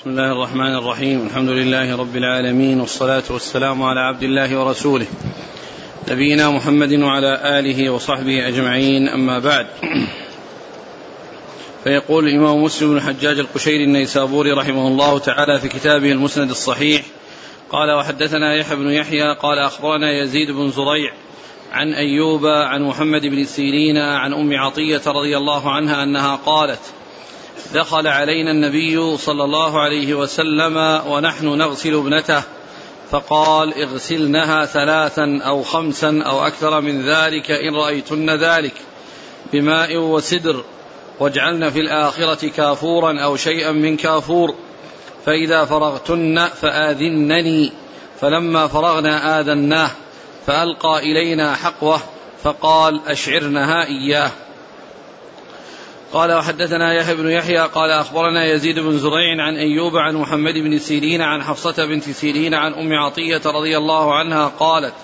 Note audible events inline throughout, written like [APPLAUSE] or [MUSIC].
بسم الله الرحمن الرحيم الحمد لله رب العالمين والصلاة والسلام على عبد الله ورسوله نبينا محمد وعلى آله وصحبه أجمعين أما بعد فيقول الإمام مسلم بن الحجاج القشيري النيسابوري رحمه الله تعالى في كتابه المسند الصحيح قال وحدثنا يحيى بن يحيى قال أخبرنا يزيد بن زريع عن أيوب عن محمد بن سيرين عن أم عطية رضي الله عنها أنها قالت دخل علينا النبي صلى الله عليه وسلم ونحن نغسل ابنته فقال اغسلنها ثلاثا أو خمسا أو أكثر من ذلك إن رأيتن ذلك بماء وسدر واجعلن في الآخرة كافورا أو شيئا من كافور فإذا فرغتن فآذنني فلما فرغنا آذناه فألقى إلينا حقوة فقال أشعرنها إياه. قال وحدثنا يحيى بن يحيى قال أخبرنا يزيد بن زريع عن أيوب عن محمد بن سيرين عن حفصة بنت سيرين عن أم عطية رضي الله عنها قالت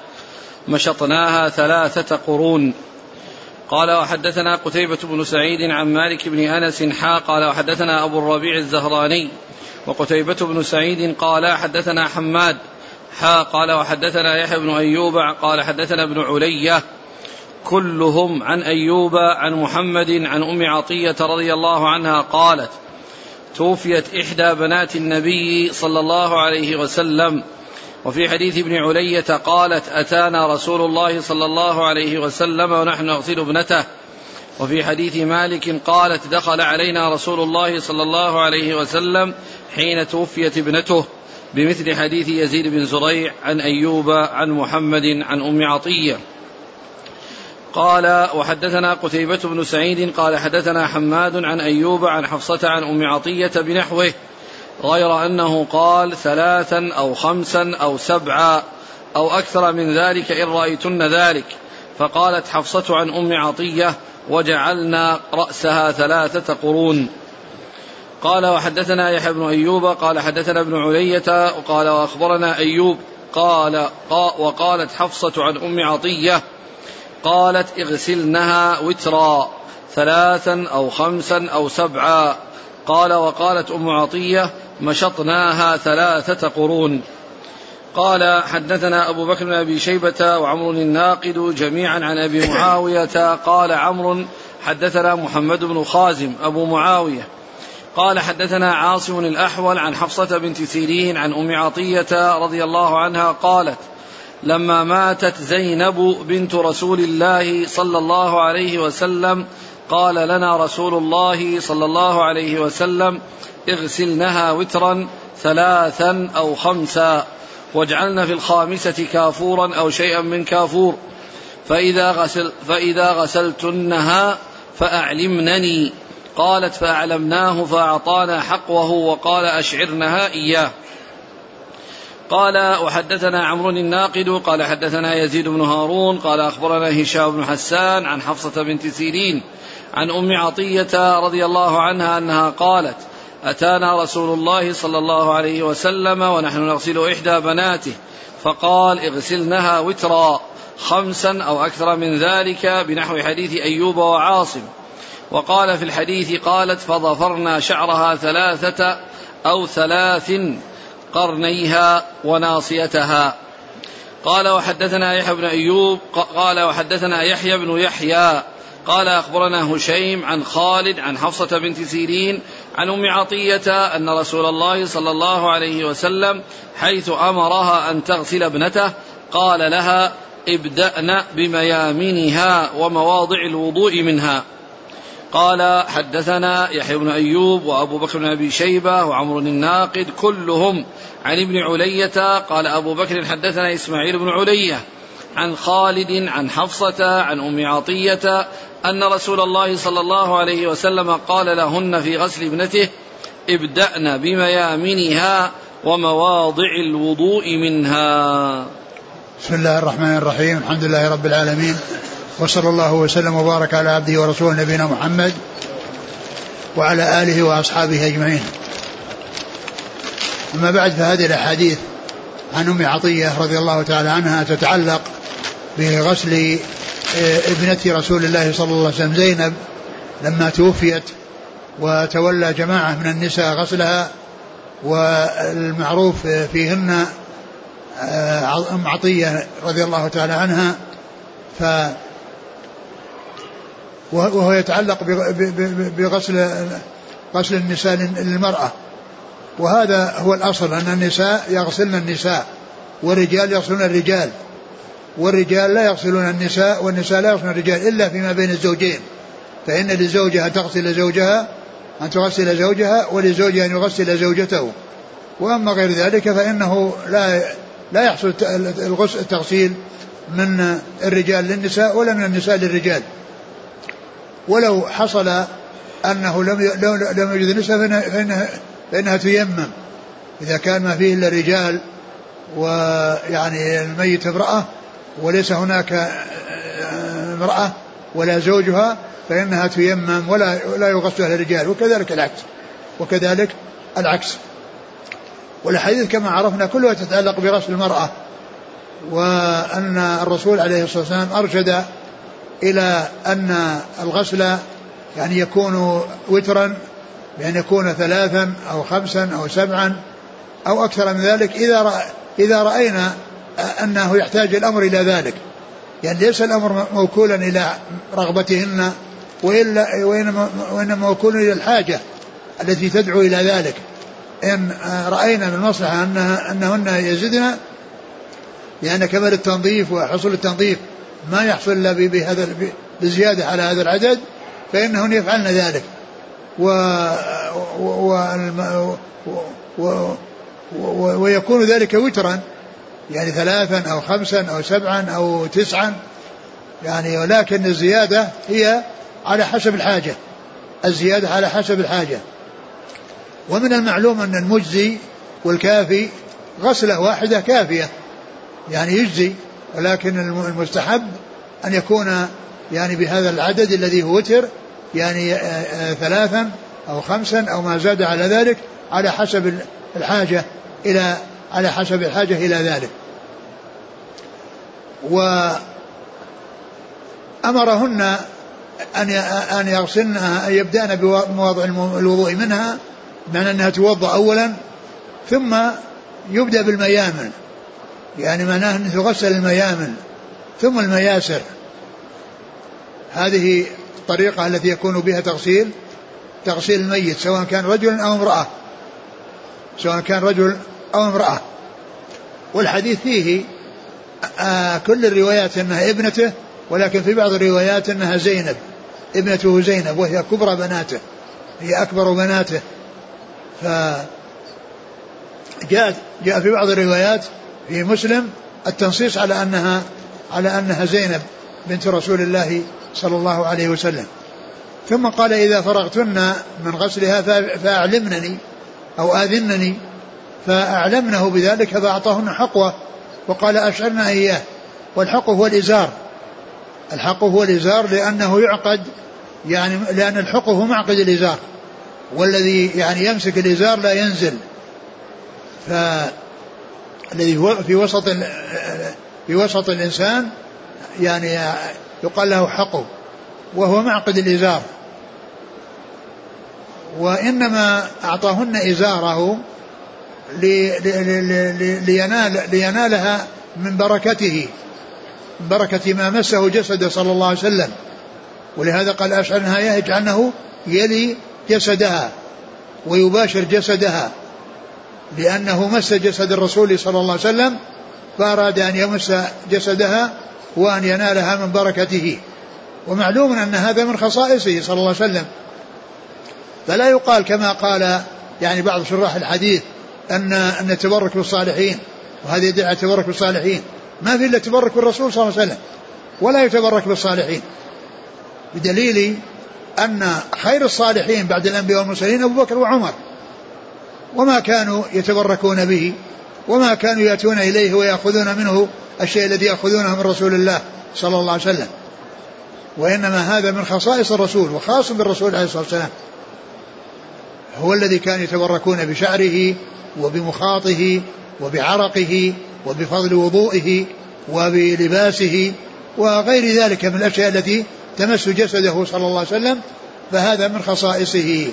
مشطناها ثلاثة قرون. قال وحدثنا قتيبة بن سعيد عن مالك بن أنس حا قال وحدثنا أبو الربيع الزهراني. وقتيبة بن سعيد قال حدثنا حماد حا قال وحدثنا يحيى بن أيوب قال حدثنا ابن علية كلهم عن أيوب عن محمد عن أم عطية رضي الله عنها قالت توفيت إحدى بنات النبي صلى الله عليه وسلم. وفي حديث ابن علية قالت أتانا رسول الله صلى الله عليه وسلم ونحن نغسل ابنته. وفي حديث مالك قالت دخل علينا رسول الله صلى الله عليه وسلم حين توفيت ابنته. بمثل حديث يزيد بن زريع عن أيوب عن محمد عن أم عطية. قال وحدثنا قتيبة بن سعيد قال حدثنا حماد عن أيوب عن حفصة عن أم عطية بنحوه غير أنه قال ثلاثا أو خمسا أو سبعا أو أكثر من ذلك إن رأيتن ذلك. فقالت حفصة عن أم عطية وجعلنا رأسها ثلاثة قرون. قال وحدثنا يحيى بن أيوب قال حدثنا ابن علية وقال وأخبرنا أيوب قال وقالت حفصة عن أم عطية قالت اغسلنها وترا ثلاثا أو خمسا أو سبعا. قال وقالت أم عطية مشطناها ثلاثة قرون. قال حدثنا أبو بكر بن أبي شيبة وعمر الناقد جميعا عن أبي [COUGHS] معاوية. قال عمرو حدثنا محمد بن خازم أبو معاوية. قال حدثنا عاصم الأحول عن حفصة بنت سيرين عن أم عطية رضي الله عنها قالت لما ماتت زينب بنت رسول الله صلى الله عليه وسلم قال لنا رسول الله صلى الله عليه وسلم اغسلنها وترا ثلاثا أو خمسا واجعلن في الخامسة كافورا أو شيئا من كافور فإذا, غسل فإذا غسلتنها فأعلمنني. قالت فأعلمناه فأعطانا حقوه وقال أشعرنها إياه. قال وحدثنا عمرو الناقد قال حدثنا يزيد بن هارون قال أخبرنا هشام بن حسان عن حفصة بنت سيرين عن أم عطية رضي الله عنها أنها قالت أتانا رسول الله صلى الله عليه وسلم ونحن نغسل إحدى بناته فقال اغسلنها وترا خمسا أو أكثر من ذلك بنحو حديث أيوب وعاصم. وقال في الحديث قالت فظفرنا شعرها ثلاثة أو ثلاث قرنيها وناصيتها. قال وحدثنا يحيى بن أيوب قال وحدثنا يحيى بن يحيى قال أخبرنا هشيم عن خالد عن حفصة بنت سيرين عن أم عطية أن رسول الله صلى الله عليه وسلم حيث أمرها أن تغسل ابنته قال لها ابدأن بميامنها ومواضع الوضوء منها. قال حدثنا يحيى بن أيوب وأبو بكر بن أبي شيبة وعمر الناقد كلهم عن ابن علية قال أبو بكر حدثنا إسماعيل بن علية عن خالد عن حفصة عن أم عطية أن رسول الله صلى الله عليه وسلم قال لهن في غسل ابنته ابدأن بميامنها ومواضع الوضوء منها. بسم الله الرحمن الرحيم. الحمد لله رب العالمين. وصلى الله وسلم وبارك على عبده ورسوله نبينا محمد وعلى آله وأصحابه أجمعين. أما بعد فهذه الأحاديث عن أم عطية رضي الله تعالى عنها تتعلق بغسل آه، ابنة رسول الله صلى الله عليه وسلم زينب لما توفيت وتولى جماعة من النساء غسلها والمعروف فيهن آه، أم عطية رضي الله تعالى عنها. ف وهو يتعلق بغسل غسل النساء للمرأة. وهذا هو الأصل أن النساء يغسلن النساء والرجال يغسلون الرجال. والرجال لا يغسلون النساء والنساء لا يغسلون الرجال إلا فيما بين الزوجين. فإن لزوجها تغسل زوجها أن تغسل زوجها ولزوجها أن يغسل زوجته. وأما غير ذلك فإنه لا لا يحصل التغسيل من الرجال للنساء ولا من النساء للرجال. ولو حصل أنه لم لم يوجد نساء فإنها, فإنها تيمم. إذا كان ما فيه إلا رجال ويعني الميت امرأة وليس هناك امرأة ولا زوجها فإنها تيمم ولا لا يغسلها الرجال. وكذلك العكس. وكذلك العكس. والحديث كما عرفنا كلها تتعلق برسل المرأة. وأن الرسول عليه الصلاة والسلام أرشد إلى أن الغسل يعني يكون وترا بأن يكون ثلاثا أو خمسا أو سبعا أو أكثر من ذلك إذا رأ إذا رأينا أنه يحتاج الأمر إلى ذلك. يعني ليس الأمر موكولا إلى رغبتهن وإلا وإنما, موكول إلى الحاجة التي تدعو إلى ذلك. إن رأينا من المصلحة أنها أنهن يزدن لأن كمال التنظيف وحصول التنظيف ما يحصل إلا بهذا بزيادة على هذا العدد فإنهن يفعلن ذلك. و, و, و, و ويكون ذلك وترا يعني ثلاثا أو خمسا أو سبعا أو تسعا يعني ولكن الزيادة هي على حسب الحاجة الزيادة على حسب الحاجة. ومن المعلوم أن المجزي والكافي غسلة واحدة كافية يعني يجزي ولكن المستحب أن يكون يعني بهذا العدد الذي هو وتر يعني آه، آه، ثلاثا أو خمسا أو ما زاد على ذلك على حسب الحاجة إلى على حسب الحاجة إلى ذلك. وأمرهن أن أن يغسلنها أن يبدأن بمواضع الوضوء منها بمعنى أنها توضأ أولا ثم يبدأ بالميامن. يعني معناه أن تغسل الميامن ثم المياسر. هذه الطريقة التي يكون بها تغسيل تغسيل الميت سواء كان رجل أو امرأة. سواء كان رجل أو امرأة. والحديث فيه آه كل الروايات أنها ابنته ولكن في بعض الروايات أنها زينب. ابنته زينب وهي كبرى بناته هي أكبر بناته. ف جاء في بعض الروايات في مسلم التنصيص على أنها على أنها زينب بنت رسول الله صلى الله عليه وسلم. ثم قال إذا فرغتن من غسلها فأعلمنني أو آذنني فأعلمنه بذلك فأعطاهن حقوة. وقال أشعرنا إياه. والحق هو الإزار. الحق هو الإزار لأنه يعقد يعني لأن الحق هو معقد الإزار. والذي يعني يمسك الإزار لا ينزل. فالذي هو في وسط في وسط الإنسان يعني يقال له حقه وهو معقد الإزار. وإنما أعطاهن إزاره لينال لينالها من بركته بركة ما مسه جسده صلى الله عليه وسلم. ولهذا قال أشعرها يجعلنه يلي جسدها ويباشر جسدها. لأنه مس جسد الرسول صلى الله عليه وسلم فأراد أن يمس جسدها وأن ينالها من بركته. ومعلوم أن هذا من خصائصه صلى الله عليه وسلم. فلا يقال كما قال يعني بعض شراح الحديث أن أن التبرك بالصالحين وهذه يدعي التبرك بالصالحين ما في إلا التبرك بالرسول صلى الله عليه وسلم ولا يتبرك بالصالحين. بدليل أن خير الصالحين بعد الأنبياء والمرسلين أبو بكر وعمر. وما كانوا يتبركون به وما كانوا يأتون إليه ويأخذون منه الشيء الذي يأخذونه من رسول الله صلى الله عليه وسلم. وإنما هذا من خصائص الرسول وخاص بالرسول عليه الصلاة والسلام. هو الذي كان يتبركون بشعره وبمخاطه وبعرقه وبفضل وضوئه وبلباسه وغير ذلك من الأشياء التي تمس جسده صلى الله عليه وسلم فهذا من خصائصه.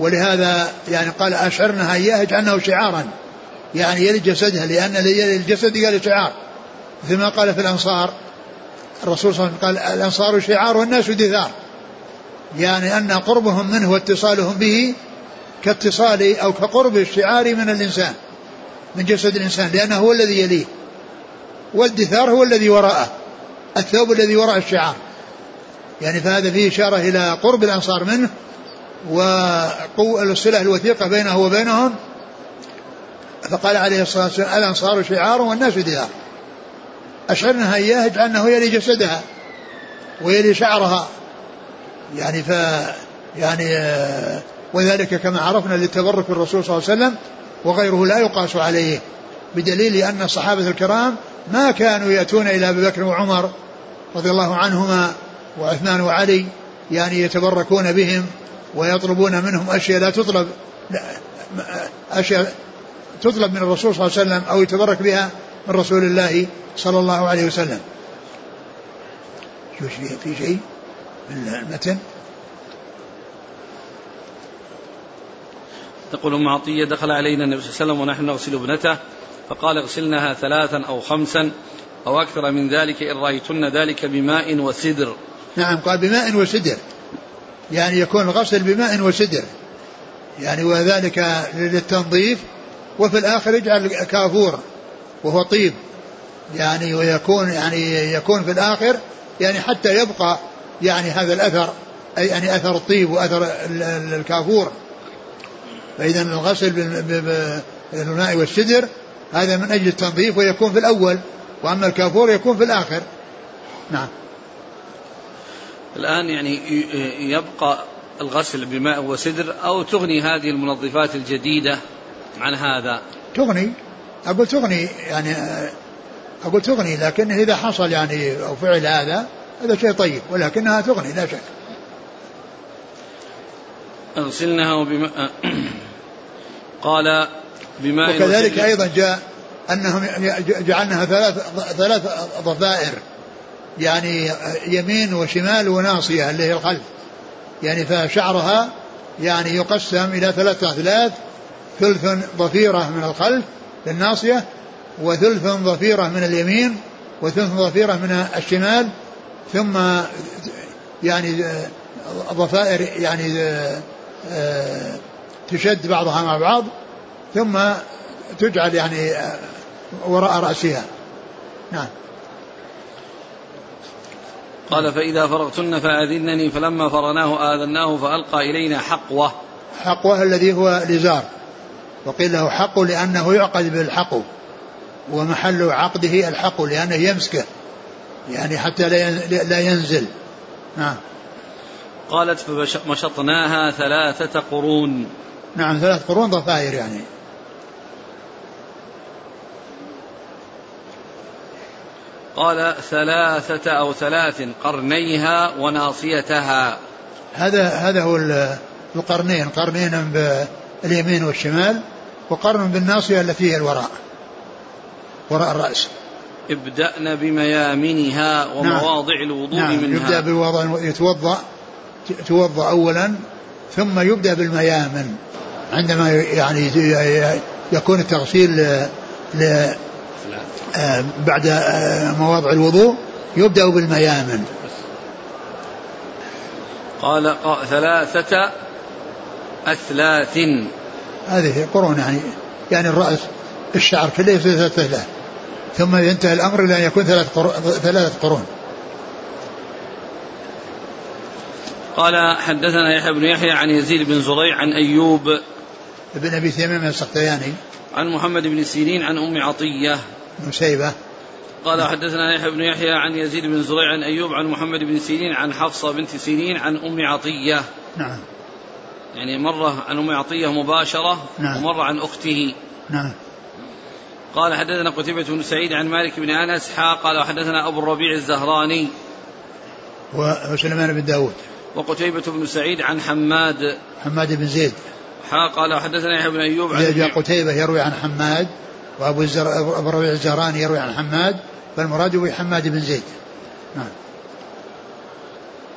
ولهذا يعني قال أشعرنها إياه اجعلنه شعارا. يعني يلي جسدها لأن الجسد قال شعار. مثل ما قال في الأنصار الرسول صلى الله عليه وسلم قال الأنصار شعار والناس دثار. يعني أن قربهم منه واتصالهم به كاتصال أو كقرب الشعار من الإنسان من جسد الإنسان لأنه هو الذي يليه. والدثار هو الذي وراءه. الثوب الذي وراء الشعار. يعني فهذا فيه إشارة إلى قرب الأنصار منه والصلة الوثيقة بينه وبينهم فقال عليه الصلاة والسلام الأنصار شعار والناس دثار أشعرنها إياه اجعلنه يلي جسدها ويلي شعرها. يعني ف يعني وذلك كما عرفنا للتبرك بالرسول صلى الله عليه وسلم وغيره لا يقاس عليه بدليل أن الصحابة الكرام ما كانوا يأتون إلى أبي بكر وعمر رضي الله عنهما وعثمان وعلي يعني يتبركون بهم ويطلبون منهم أشياء لا تطلب أشياء تطلب من الرسول صلى الله عليه وسلم أو يتبرك بها من رسول الله صلى الله عليه وسلم شو في شيء من المتن تقول ام عطيه دخل علينا النبي صلى الله عليه وسلم ونحن نغسل ابنته فقال اغسلنها ثلاثا أو خمسا أو أكثر من ذلك إن رأيتن ذلك بماء وسدر. نعم قال بماء وسدر. يعني يكون الغسل بماء وسدر. يعني وذلك للتنظيف وفي الآخر يجعل كافور وهو طيب. يعني ويكون يعني يكون في الآخر يعني حتى يبقى يعني هذا الأثر أي يعني أثر الطيب وأثر الكافور. فإذا الغسل بالماء والسدر هذا من أجل التنظيف ويكون في الأول وأما الكافور يكون في الآخر. نعم. الآن يعني يبقى الغسل بماء وسدر أو تغني هذه المنظفات الجديدة عن هذا تغني أقول تغني يعني أقول تغني لكن إذا حصل يعني أو فعل هذا هذا شيء طيب ولكنها تغني لا شك اغسلنها بماء قال بماء وكذلك. أيضا جاء أنهم جعلناها ثلاث ثلاث ضفائر يعني يمين وشمال وناصية اللي هي الخلف. يعني فشعرها يعني يقسم إلى ثلاثة أثلاث ثلث ضفيرة من الخلف للناصية وثلث ضفيرة من اليمين وثلث ضفيرة من الشمال ثم يعني ضفائر يعني تشد بعضها مع بعض ثم تجعل يعني وراء رأسها. نعم. قال فإذا فرغتن فآذنني فلما فرناه آذناه فألقى إلينا حقوة. حقوة الذي هو الإزار وقيل له حق لأنه يعقد بالحقو ومحل عقده الحق لأنه يمسكه يعني حتى لا ينزل. نعم. قالت فمشطناها ثلاثة قرون. نعم ثلاث قرون ضفائر يعني. قال ثلاثة أو ثلاث قرنيها وناصيتها هذا هذا هو القرنين قرنين باليمين والشمال وقرن بالناصية التي هي الوراء وراء الرأس ابدأن بميامنها ومواضع نعم. الوضوء نعم. منها يبدأ بالوضع يتوضأ توضأ أولا ثم يبدأ بالميامن عندما يعني يكون التغسيل ل آه، بعد آه، مواضع الوضوء يبدأ بالميامن. قال ثلاثة أثلاث. هذه قرون يعني يعني الرأس الشعر كله يصير ثلاثة أثلاث. ثم ينتهي الأمر إلى أن يكون ثلاث قرون ثلاثة قرون. قال حدثنا يحيى بن يحيى عن يزيد بن زريع عن أيوب. بن أبي تميم السختياني. عن محمد بن سيرين عن أم عطية. نسيبة قال حدثنا يحيى بن يحيى عن يزيد بن زريع عن أيوب عن محمد بن سيرين عن حفصة بنت سيرين عن أم عطية. نعم. يعني مرة عن أم عطية مباشرة نعم. ومرة عن أخته. نعم. قال حدثنا قتيبة بن سعيد عن مالك بن أنس حا قال وحدثنا أبو الربيع الزهراني. وسليمان بن داود. وقتيبة بن سعيد عن حماد. حماد بن زيد. حا قال حدثنا يحيى بن أيوب عن قتيبة يروي عن حماد. وأبو الزر... أبو الربيع الزهراني يروي عن حماد فالمراد به حماد بن زيد. نعم.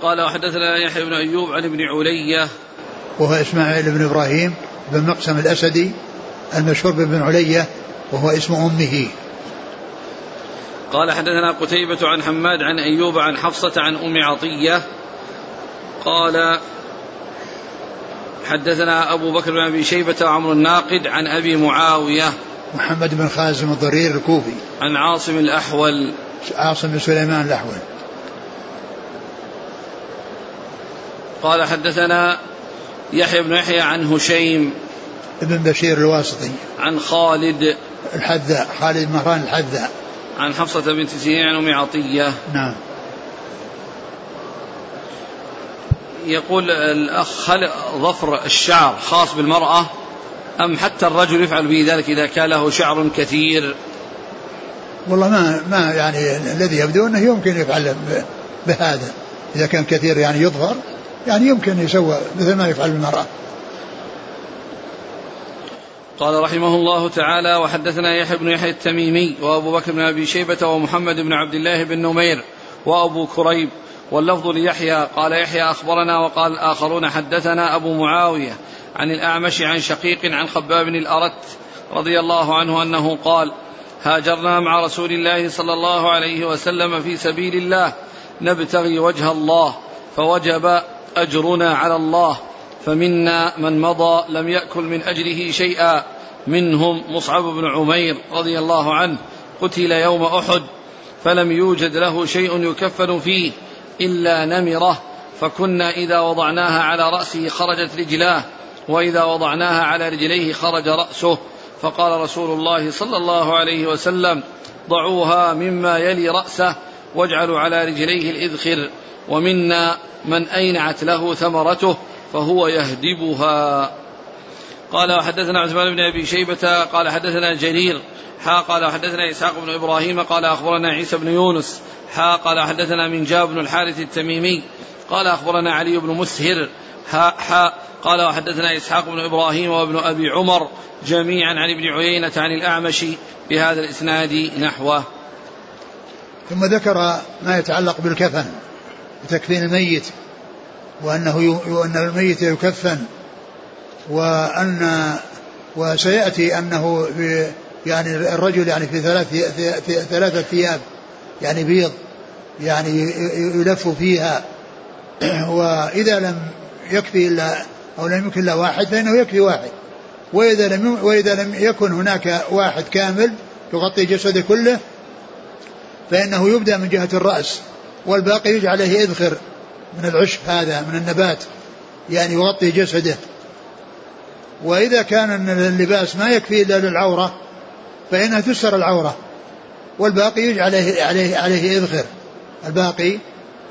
قال وحدثنا يحيى بن أيوب عن ابن علية. وهو إسماعيل بن إبراهيم بن مقسم الأسدي المشهور بن علية وهو اسم أمه. قال حدثنا قتيبة عن حماد عن أيوب عن حفصة عن أم عطية. قال حدثنا أبو بكر بن أبي شيبة وعمر الناقد عن أبي معاوية. محمد بن خازم الضرير الكوفي. عن عاصم الأحول. عاصم بن سليمان الأحول. قال حدثنا يحيى بن يحيى عن هشيم. ابن بشير الواسطي. عن خالد. الحذاء خالد مهران الحذاء. عن حفصة بنت سيرين عن أم عطية. نعم. يقول الأخ هل ظفر الشعر خاص بالمرأة. أم حتى الرجل يفعل به ذلك إذا كان له شعر كثير؟ والله ما ما يعني الذي يبدو أنه يمكن يفعل بهذا. إذا كان كثير يعني يظهر يعني يمكن يسوى مثل ما يفعل بالمرأة قال رحمه الله تعالى وحدثنا يحيى بن يحيى التميمي وأبو بكر بن أبي شيبة ومحمد بن عبد الله بن نمير وأبو كريب واللفظ ليحيى. قال يحيى أخبرنا وقال الآخرون حدثنا أبو معاوية عن الأعمش عن شقيق عن خباب الأرت رضي الله عنه أنه قال هاجرنا مع رسول الله صلى الله عليه وسلم في سبيل الله نبتغي وجه الله فوجب أجرنا على الله فمنا من مضى لم يأكل من أجره شيئا منهم مصعب بن عمير رضي الله عنه قتل يوم أحد فلم يوجد له شيء يكفن فيه إلا نمرة فكنا إذا وضعناها على رأسه خرجت رجلاه وإذا وضعناها على رجليه خرج رأسه فقال رسول الله صلى الله عليه وسلم ضعوها مما يلي رأسه واجعلوا على رجليه الإذخر ومنا من أينعت له ثمرته فهو يهدبها. قال وحدثنا عثمان بن أبي شيبة قال حدثنا جرير حا قال حدثنا إسحاق بن إبراهيم قال أخبرنا عيسى بن يونس حا قال حدثنا من جاب بن الحارث التميمي قال أخبرنا علي بن مسهر حا حا قال وحدثنا إسحاق بن إبراهيم وابن أبي عمر جميعا عن ابن عيينة عن الأعمش بهذا الإسناد نحوه. ثم ذكر ما يتعلق بالكفن وتكفين الميت وأنه وأن الميت يكفن وأن وسيأتي أنه يعني الرجل يعني في ثلاث في ثلاثة ثياب يعني بيض يعني يلف فيها. [CLEARS THROAT] وإذا لم يكفي إلا أو لم يكن إلا واحد فإنه يكفي واحد. وإذا لم وإذا لم يكن هناك واحد كامل يغطي جسده كله فإنه يبدأ من جهة الرأس والباقي يجعل عليه إذخر من العشب هذا من النبات يعني يغطي جسده. وإذا كان اللباس ما يكفي إلا للعورة فإنها تستر العورة والباقي يجعل عليه عليه عليه إذخر. الباقي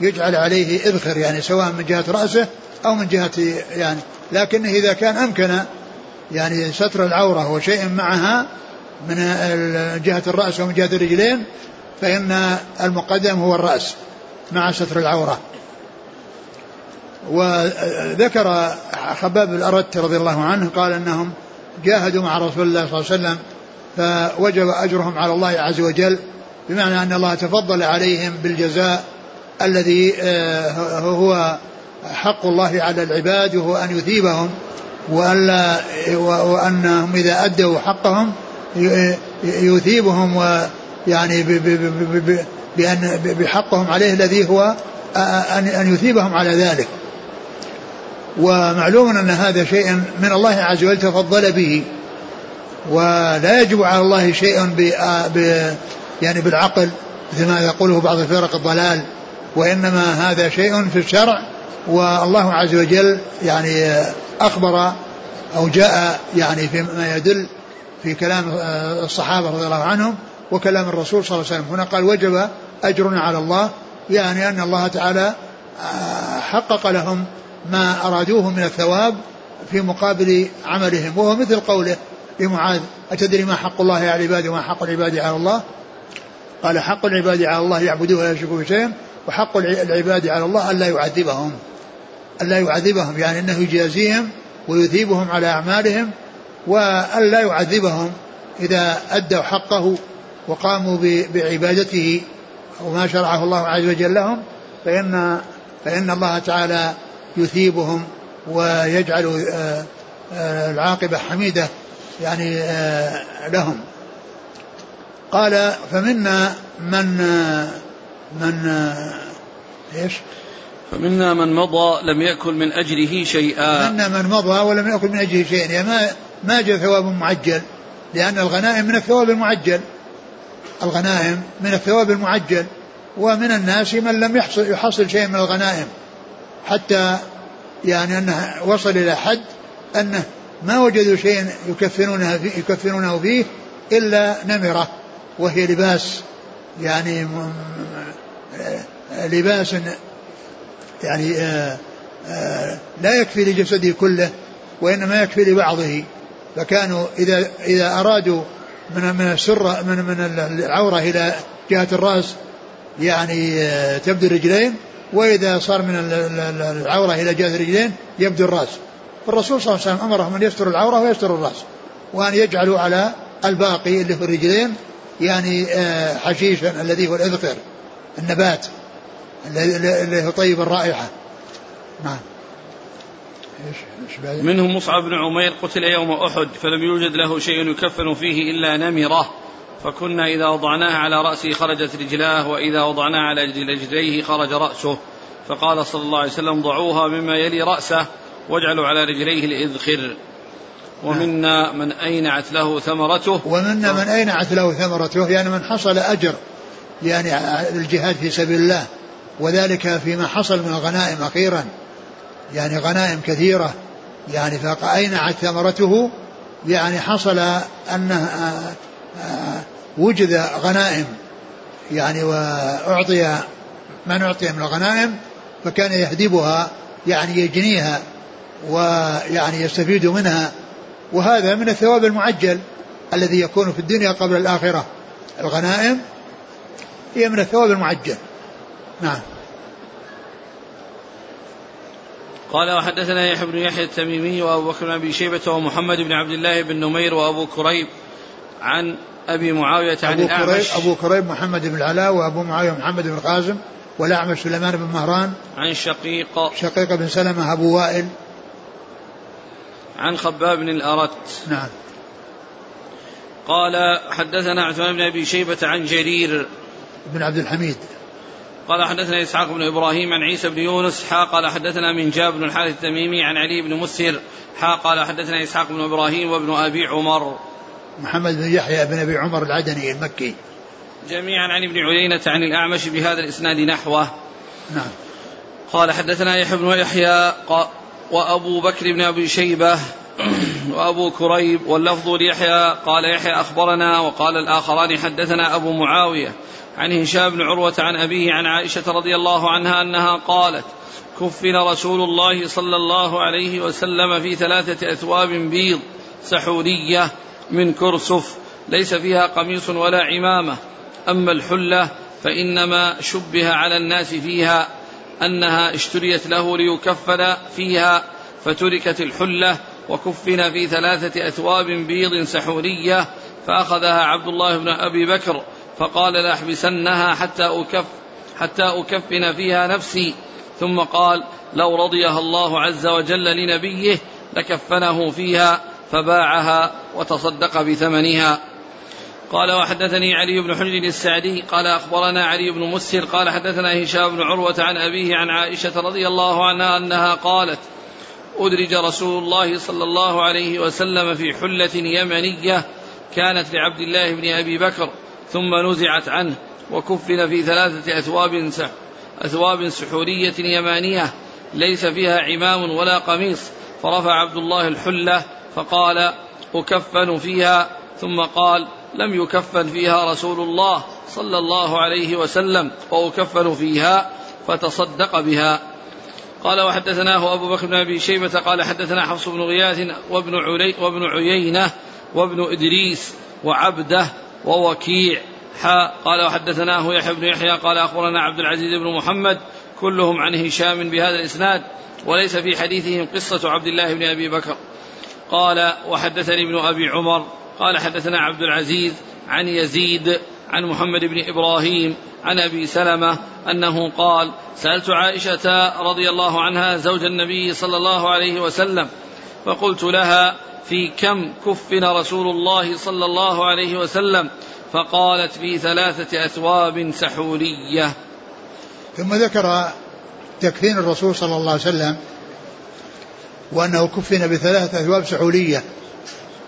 يجعل عليه إذخر يعني سواء من جهة رأسه أو من جهة يعني لكنه إذا كان أمكن يعني ستر العورة وشيء معها من جهة الرأس ومن جهة الرجلين فإن المقدم هو الرأس مع ستر العورة. وذكر خباب الأرت رضي الله عنه قال أنهم جاهدوا مع رسول الله صلى الله عليه وسلم فوجب أجرهم على الله عز وجل بمعنى أن الله تفضل عليهم بالجزاء الذي آه، هو حق الله على العباد وهو أن يثيبهم وألا وأنهم إذا أدوا حقهم يثيبهم ويعني بأن بحقهم عليه الذي هو أن يثيبهم على ذلك. ومعلوم أن هذا شيء من الله عز وجل تفضل به. ولا يجب على الله شيء يعني بالعقل مثل ما يقوله بعض فرق الضلال. وإنما هذا شيء في الشرع والله عز وجل يعني أخبر أو جاء يعني فيما يدل في كلام الصحابة رضي الله عنهم وكلام الرسول صلى الله عليه وسلم. هنا قال وجب أجرنا على الله يعني أن الله تعالى حقق لهم ما أرادوه من الثواب في مقابل عملهم. وهو مثل قوله لمعاذ أتدري ما حق الله على العباد وما حق العباد على الله؟ قال حق العباد على الله يعبدوه ولا يشركوا بشيء وحق العباد على الله ألا يعذبهم. ألا يعذبهم يعني أنه يجازيهم ويثيبهم على أعمالهم وألا يعذبهم إذا أدوا حقه وقاموا بعبادته وما شرعه الله عز وجل لهم فإن فإن الله تعالى يثيبهم ويجعل العاقبة حميدة يعني لهم قال فمنا من من إيش؟ فمنا من مضى لم يأكل من أجله شيئا. منا من مضى ولم يأكل من أجله شيئا. يعني ما ما جاء ثواب معجل. لأن الغنائم من الثواب المعجل. الغنائم من الثواب المعجل. ومن الناس من لم يحصل يحصل شيء من الغنائم. حتى يعني أنه وصل إلى حد أنه ما وجدوا شيئا يكفنونه فيه, يكفنونه فيه إلا نمرة. وهي لباس يعني لباس يعني آه، آه، لا يكفي لجسده كله وإنما يكفي لبعضه. فكانوا إذا إذا أرادوا من من السرة من من العورة إلى جهة الرأس يعني آه، تبدو الرجلين وإذا صار من العورة إلى جهة الرجلين يبدو الرأس. فالرسول صلى الله عليه وسلم أمرهم أن يستروا العورة ويستروا الرأس وأن يجعلوا على الباقي اللي في الرجلين يعني حشيشا الذي هو الإذخر النبات. اللي هو طيب الرائحة. نعم. منهم مصعب بن عمير قتل يوم أحد فلم يوجد له شيء يكفن فيه إلا نمرة. فكنا إذا وضعناها على رأسه خرجت رجلاه وإذا وضعناها على رجليه خرج رأسه. فقال صلى الله عليه وسلم ضعوها مما يلي رأسه واجعلوا على رجليه الإذخر ومنا من أينعت له ثمرته. ومنا من أينعت له ثمرته يعني من حصل أجر يعني الجهاد في سبيل الله. وذلك فيما حصل من الغنائم أخيرا. يعني غنائم كثيرة. يعني فأينعت ثمرته. يعني حصل أنه آه، آه، وجد غنائم. يعني وأعطي من أعطي من الغنائم؟ فكان يهدبها يعني يجنيها ويعني يستفيد منها. وهذا من الثواب المعجل الذي يكون في الدنيا قبل الآخرة. الغنائم هي من الثواب المعجل. نعم. قال وحدثنا يحيى بن يحيى التميمي وأبو بكر بن أبي شيبة ومحمد بن عبد الله بن نمير وأبو كريب عن أبي معاوية عن أبو كريب أبو كريب محمد بن العلاء وأبو معاوية محمد بن قاسم والأعمش سليمان بن مهران عن شقيق شقيق بن سلمة أبو وائل. عن خباب بن الأرت. نعم. قال حدثنا عثمان بن أبي شيبة عن جرير. بن عبد الحميد. قال حدثنا إسحاق بن إبراهيم عن عيسى بن يونس حا قال حدثنا من جاب بن الحارث التميمي عن علي بن مسهر حا قال حدثنا إسحاق بن إبراهيم وابن أبي عمر. محمد بن يحيى بن أبي عمر العدني المكي. جميعا عن ابن عيينة عن الأعمش بهذا الإسناد نحوه. نعم. قال حدثنا يحيى بن يحيى وأبو بكر بن أبي شيبة [CLEARS THROAT] وأبو كريب واللفظ ليحيى قال يحيى أخبرنا وقال الآخران حدثنا أبو معاوية عن هشام بن عروة عن أبيه عن عائشة رضي الله عنها أنها قالت كفن رسول الله صلى الله عليه وسلم في ثلاثة أثواب بيض سحورية من كرسف ليس فيها قميص ولا عمامة. أما الحلة فإنما شبه على الناس فيها أنها اشتريت له ليكفن فيها فتركت الحلة وكفن في ثلاثة أثواب بيض سحورية فأخذها عبد الله بن أبي بكر فقال لأحبسنها حتى أكف حتى أكفن فيها نفسي. ثم قال لو رضيها الله عز وجل لنبيه لكفنه فيها فباعها وتصدق بثمنها. قال وحدثني علي بن حجر السعدي قال أخبرنا علي بن مسهر قال حدثنا هشام بن عروة عن أبيه عن عائشة رضي الله عنها أنها قالت أدرج رسول الله صلى الله عليه وسلم في حلة يمنية كانت لعبد الله بن أبي بكر. ثم نزعت عنه وكفن في ثلاثة أثواب أثواب سحورية يمانية ليس فيها عمام ولا قميص. فرفع عبد الله الحلة فقال أكفن فيها ثم قال لم يكفن فيها رسول الله صلى الله عليه وسلم وأكفن فيها فتصدق بها. قال وحدثناه أبو بكر بن أبي شيبة قال حدثنا حفص بن غياث وابن, علي وابن عيينة وابن إدريس وعبده ووكيع. حاء قال وحدثناه يحيى بن يحيى قال أخبرنا عبد العزيز بن محمد كلهم عن هشام بهذا الإسناد وليس في حديثهم قصة عبد الله بن أبي بكر. قال وحدثني ابن أبي عمر قال حدثنا عبد العزيز عن يزيد عن محمد بن إبراهيم عن أبي سلمة أنه قال سألت عائشة رضي الله عنها زوج النبي صلى الله عليه وسلم فقلت لها في كم كفن رسول الله صلى الله عليه وسلم فقالت في ثلاثة أثواب سحولية. ثم ذكر تكفين الرسول صلى الله عليه وسلم وأنه كفن بثلاثة أثواب سحولية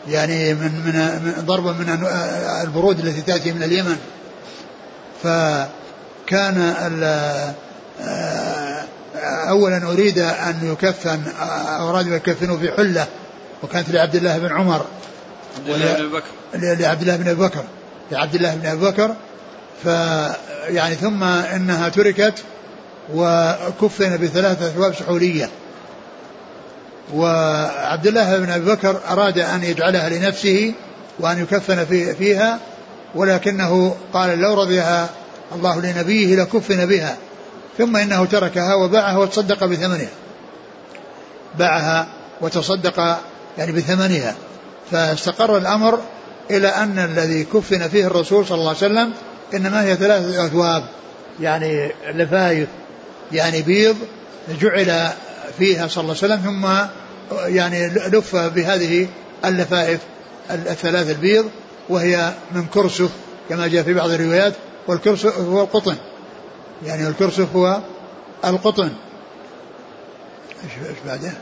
يعني من من ضربا من البرود التي تأتي من اليمن. فكان أولا أريد أن يكفن أراد أن يكفنوا في حلة. وكانت لعبد الله بن عمر عبد الله بن بكر. لعبد الله بن أبي بكر لعبد الله بن أبي بكر. فيعني ثم إنها تركت وكفن بثلاثة أثواب سحولية وعبد الله بن أبي بكر أراد أن يجعلها لنفسه وأن يكفن في فيها ولكنه قال لو رضيها الله لنبيه لكفن بها. ثم إنه تركها وباعها وتصدق بثمنها باعها وتصدق يعني بثمنها. فاستقر الأمر إلى أن الذي كفن فيه الرسول صلى الله عليه وسلم إنما هي ثلاثة أثواب. يعني لفايف يعني بيض جعل فيها صلى الله عليه وسلم ثم يعني لف بهذه اللفائف الثلاث البيض وهي من كرسف كما جاء في بعض الروايات والكرسف هو القطن. يعني الكرسف هو القطن. إيش بعده؟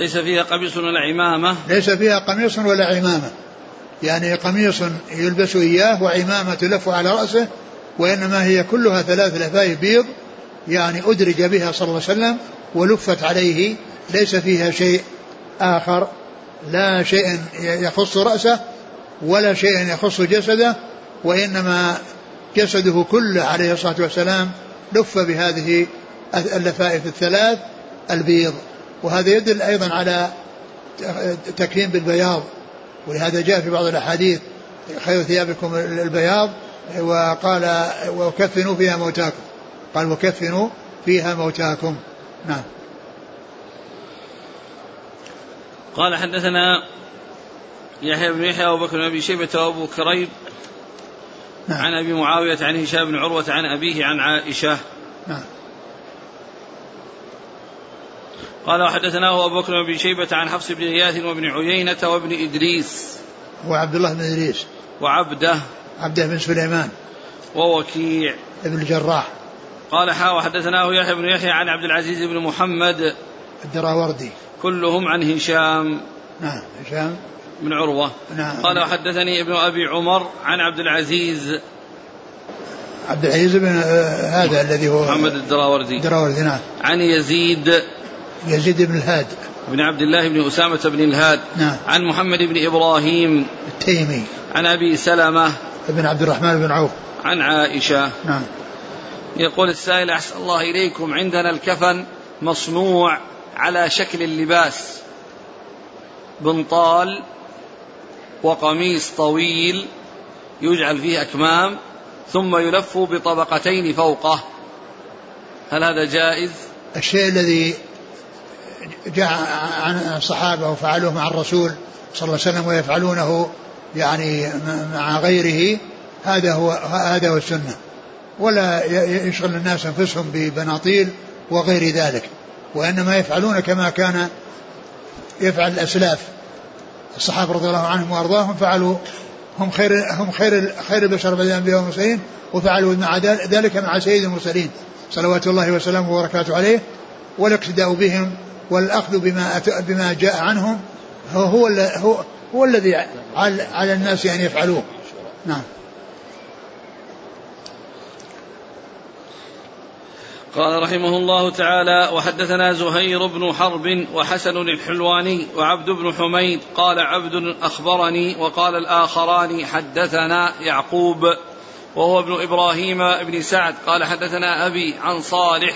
ليس فيها قميص ولا عمامة؟ ليس فيها قميص ولا عمامة. يعني قميص يلبس إياه وعمامة تلف على رأسه وإنما هي كلها ثلاث لفايف بيض يعني أدرج بها صلى الله عليه وسلم ولفت عليه. ليس فيها شيء آخر لا شيء يخص رأسه ولا شيء يخص جسده وإنما جسده كله عليه الصلاة والسلام لف بهذه اللفائف الثلاث البيض. وهذا يدل أيضا على تكريم بالبياض ولهذا جاء في بعض الأحاديث خير ثيابكم البياض وقال وكفنوا فيها موتاكم. قال وكفنوا فيها موتاكم. نعم. قال حدثنا يحيى بن يحيى وأبو بكر بن أبي شيبة وأبو كريب نعم. عن أبي معاوية عن هشام بن عروة عن أبيه عن عائشة. نعم. قال وحدثناه أبو بكر بن شيبة عن حفص بن غياث وابن عيينة وابن إدريس. وعبد الله بن إدريس. وعبده. عبده بن سليمان. ووكيع. ابن الجراح. قال حا وحدثناه يحيى بن يحيى عن عبد العزيز بن محمد. الدراوردي. كلهم عن هشام. نعم هشام. بن عروة. نعم. قال وحدثني ابن أبي عمر عن عبد العزيز. عبد العزيز بن آه، هذا الذي هو محمد الدراوردي. الدراوردي نعم. عن يزيد. يزيد بن الهاد. بن عبد الله بن أسامة بن الهاد. نعم. عن محمد بن إبراهيم. التيمي. عن أبي سلمة. بن عبد الرحمن بن عوف. عن عائشة. نعم. يقول السائل أحسن الله إليكم عندنا الكفن مصنوع على شكل اللباس. بنطال وقميص طويل يجعل فيه أكمام ثم يلف بطبقتين فوقه. هل هذا جائز؟ الشيء الذي جاء عن الصحابة وفعلوه مع الرسول صلى الله عليه وسلم ويفعلونه يعني مع غيره هذا هو هذا هو السنة. ولا يشغل الناس أنفسهم ببناطيل وغير ذلك وإنما يفعلون كما كان يفعل الأسلاف. الصحابة رضي الله عنهم وأرضاهم فعلوا هم خير هم خير خير البشر بعد الأنبياء والمرسلين وفعلوا مع ذلك مع سيد المرسلين صلوات الله وسلامه وبركاته عليه والاقتداء بهم والأخذ بما بما جاء عنهم هو هو, هو, هو الذي على الناس أن يفعلوه. نعم. قال رحمه الله تعالى وحدثنا زهير بن حرب وحسن الحلواني وعبد بن حميد قال عبد أخبرني وقال الآخران حدثنا يعقوب وهو ابن إبراهيم بن سعد قال حدثنا أبي عن صالح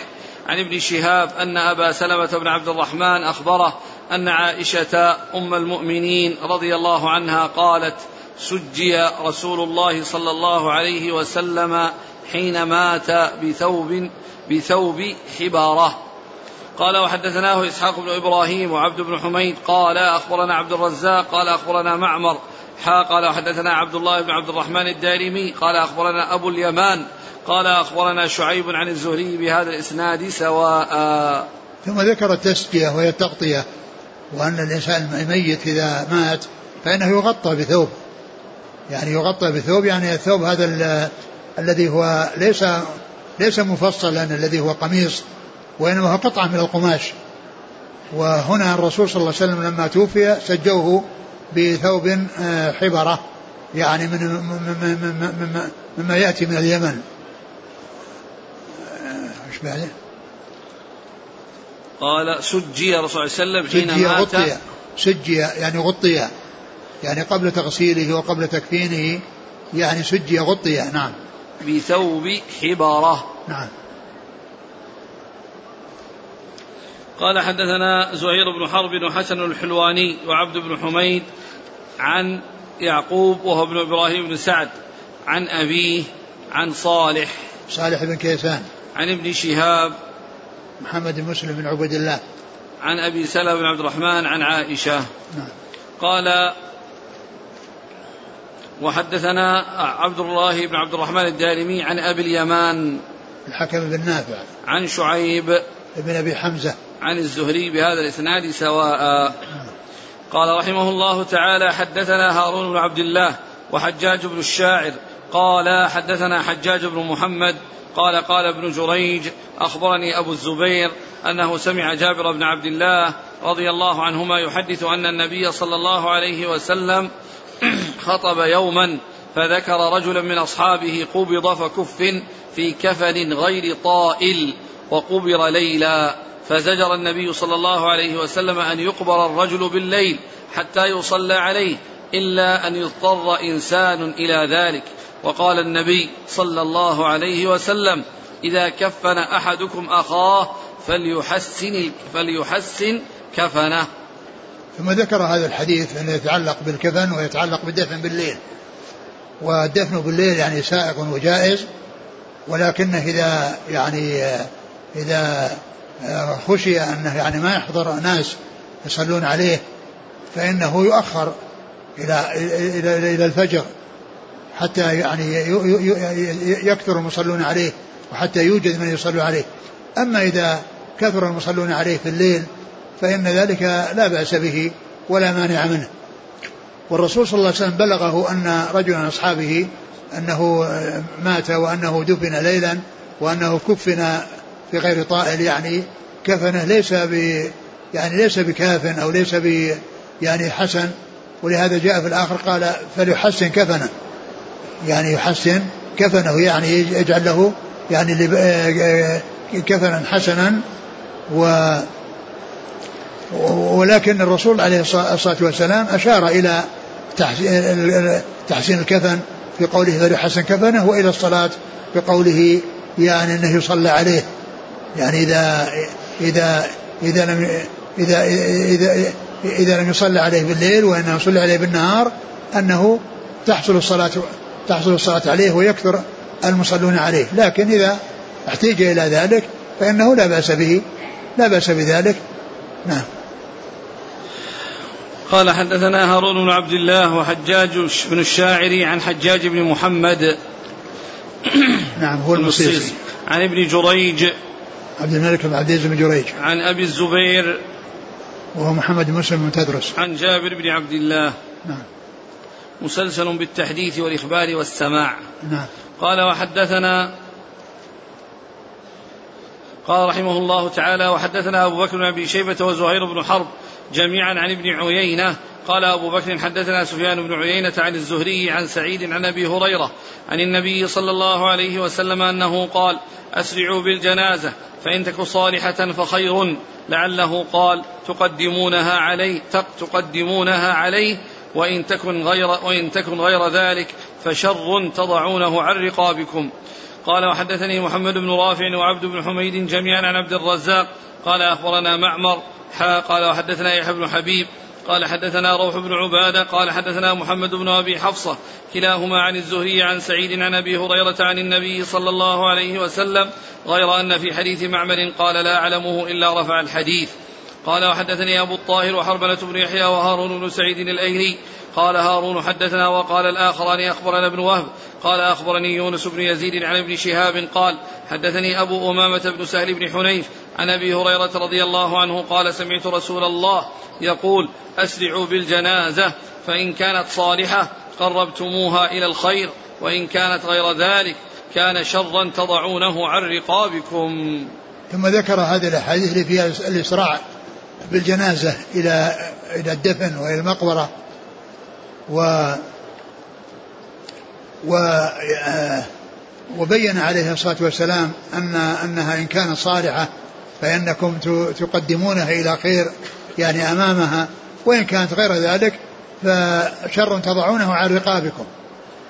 عن ابن شهاب أن أبا سلمة بن عبد الرحمن أخبره أن عائشة أم المؤمنين رضي الله عنها قالت سجي رسول الله صلى الله عليه وسلم حين مات بثوب بثوب حبارة. قال وحدثناه إسحاق بن إبراهيم وعبد بن حميد قال أخبرنا عبد الرزاق قال أخبرنا معمر حا قال وحدثنا عبد الله بن عبد الرحمن الدارمي قال أخبرنا أبو اليمان قال أخبرنا شعيب عن الزهري بهذا الإسناد سواء. ثم ذكر التسقية وهي التغطية وأن الإنسان الميت إذا مات فإنه يغطى بثوب. يعني يغطى بثوب يعني الثوب هذا الذي هو ليس ليس مفصلا الذي هو قميص وإنما هو قطعة من القماش. وهنا الرسول صلى الله عليه وسلم لما توفي سجوه بثوب آه، حبرة يعني من مما يأتي من اليمن. آه، إيش بعده؟ قال سجي الرسول صلى الله عليه وسلم حين مات. غطي سجي يعني غطي يعني قبل تغسيله وقبل تكفينه يعني سجي غطي نعم. بثوب حبارة نعم. قال حدثنا زهير بن حرب وحسن الحلواني وعبد بن حميد عن يعقوب وهو ابن إبراهيم بن سعد عن أبيه عن صالح. صالح بن كيسان. عن ابن شهاب. محمد بن مسلم بن عبد الله. عن أبي سلمة بن عبد الرحمن عن عائشة. نعم. قال وحدثنا عبد الله بن عبد الرحمن الدارمي عن أبي اليمان. الحكم بن نافع. عن شعيب. بن أبي حمزة. عن الزهري بهذا الإسناد سواء. قال رحمه الله تعالى حدثنا هارون بن عبد الله وحجاج بن الشاعر قال حدثنا حجاج بن محمد قال قال ابن جريج أخبرني أبو الزبير أنه سمع جابر بن عبد الله رضي الله عنهما يحدث أن النبي صلى الله عليه وسلم [CLEARS THROAT] خطب يوما فذكر رجلا من أصحابه قبض فكف في كفن غير طائل وقبر ليلا. فزجر النبي صلى الله عليه وسلم أن يقبر الرجل بالليل حتى يصلى عليه إلا أن يضطر إنسان إلى ذلك. وقال النبي صلى الله عليه وسلم إذا كفن أحدكم أخاه فليحسن فليحسن كفنه. ثم ذكر هذا الحديث انه يتعلق بالكفن ويتعلق بالدفن بالليل. والدفن بالليل يعني سائق وجائز ولكنه إذا يعني إذا خشي أنه يعني ما يحضر ناس يصلون عليه فإنه يؤخر إلى إلى إلى الفجر حتى يعني يكثر المصلون عليه وحتى يوجد من يصلوا عليه. أما إذا كثر المصلون عليه في الليل فإن ذلك لا بأس به ولا مانع منه. والرسول صلى الله عليه وسلم بلغه أن رجلا من أصحابه أنه مات وأنه دفن ليلا وأنه كفن في غير طائل يعني كفنه ليس ب يعني ليس بكاف أو ليس ب يعني حسن. ولهذا جاء في الآخر قال فليحسن كفنه. يعني يحسن كفنه يعني يجعل له يعني كفنا حسنا. و ولكن الرسول عليه الصلاه والسلام أشار إلى تحسين الكفن في قوله فليحسن كفنه وإلى الصلاة بقوله يعني إنه يصلى عليه. يعني إذا إذا إذا لم إذا إذا إذا لم يصلى عليه بالليل وإنه يصلي عليه بالنهار أنه تحصل الصلاة تحصل الصلاة عليه ويكثر المصلون عليه. لكن إذا احتيج إلى ذلك فإنه لا بأس به لا بأس بذلك. نعم. قال حدثنا هارون بن عبد الله وحجاج بن الشاعري عن حجاج بن محمد نعم هو المصيصي عن ابن جريج عبد الملك بن عبد العزيز بن جريج. عن أبي الزبير. وهو محمد بن مسلم بن تدرس عن جابر بن عبد الله. نعم. مسلسل بالتحديث والإخبار والسماع. نعم. قال وحدثنا قال رحمه الله تعالى وحدثنا أبو بكر بن أبي شيبة وزهير بن حرب جميعا عن ابن عيينة قال أبو بكر حدثنا سفيان بن عيينة عن الزهري عن سعيد عن أبي هريرة عن النبي صلى الله عليه وسلم أنه قال أسرعوا بالجنازة فإن تك صالحة فخير. لعله قال تقدمونها عليه تقدمونها عليه وإن تكن غير وإن تكن غير ذلك فشر تضعونه عن رقابكم. قال وحدثني محمد بن رافع وعبد بن حميد جميعا عن عبد الرزاق. قال أخبرنا معمر قال وحدثنا يحيى بن حبيب قال حدثنا روح بن عبادة قال حدثنا محمد بن أبي حفصة كلاهما عن الزهري عن سعيد عن أبي هريرة عن النبي صلى الله عليه وسلم غير أن في حديث معمر قال لا أعلمه إلا رفع الحديث. قال وحدثني أبو الطاهر وحربلة بن يحيى وهارون بن سعيد الأيلي قال هارون حدثنا وقال الآخران أخبرنا ابن وهب قال أخبرني يونس بن يزيد عن ابن شهاب قال حدثني أبو أمامة بن سهل بن حنيف عن أبي هريرة رضي الله عنه قال سمعت رسول الله يقول أسرعوا بالجنازة فإن كانت صالحة قربتموها إلى الخير وإن كانت غير ذلك كان شرا تضعونه عن رقابكم. ثم ذكر هذه الأحاديث اللي فيها الإسراع بالجنازة إلى إلى الدفن وإلى المقبرة و و آه، وبين عليه الصلاة والسلام أن أنها إن كانت صالحة فإنكم تقدمونها إلى خير. يعني أمامها وإن كانت غير ذلك فشر تضعونه على رقابكم.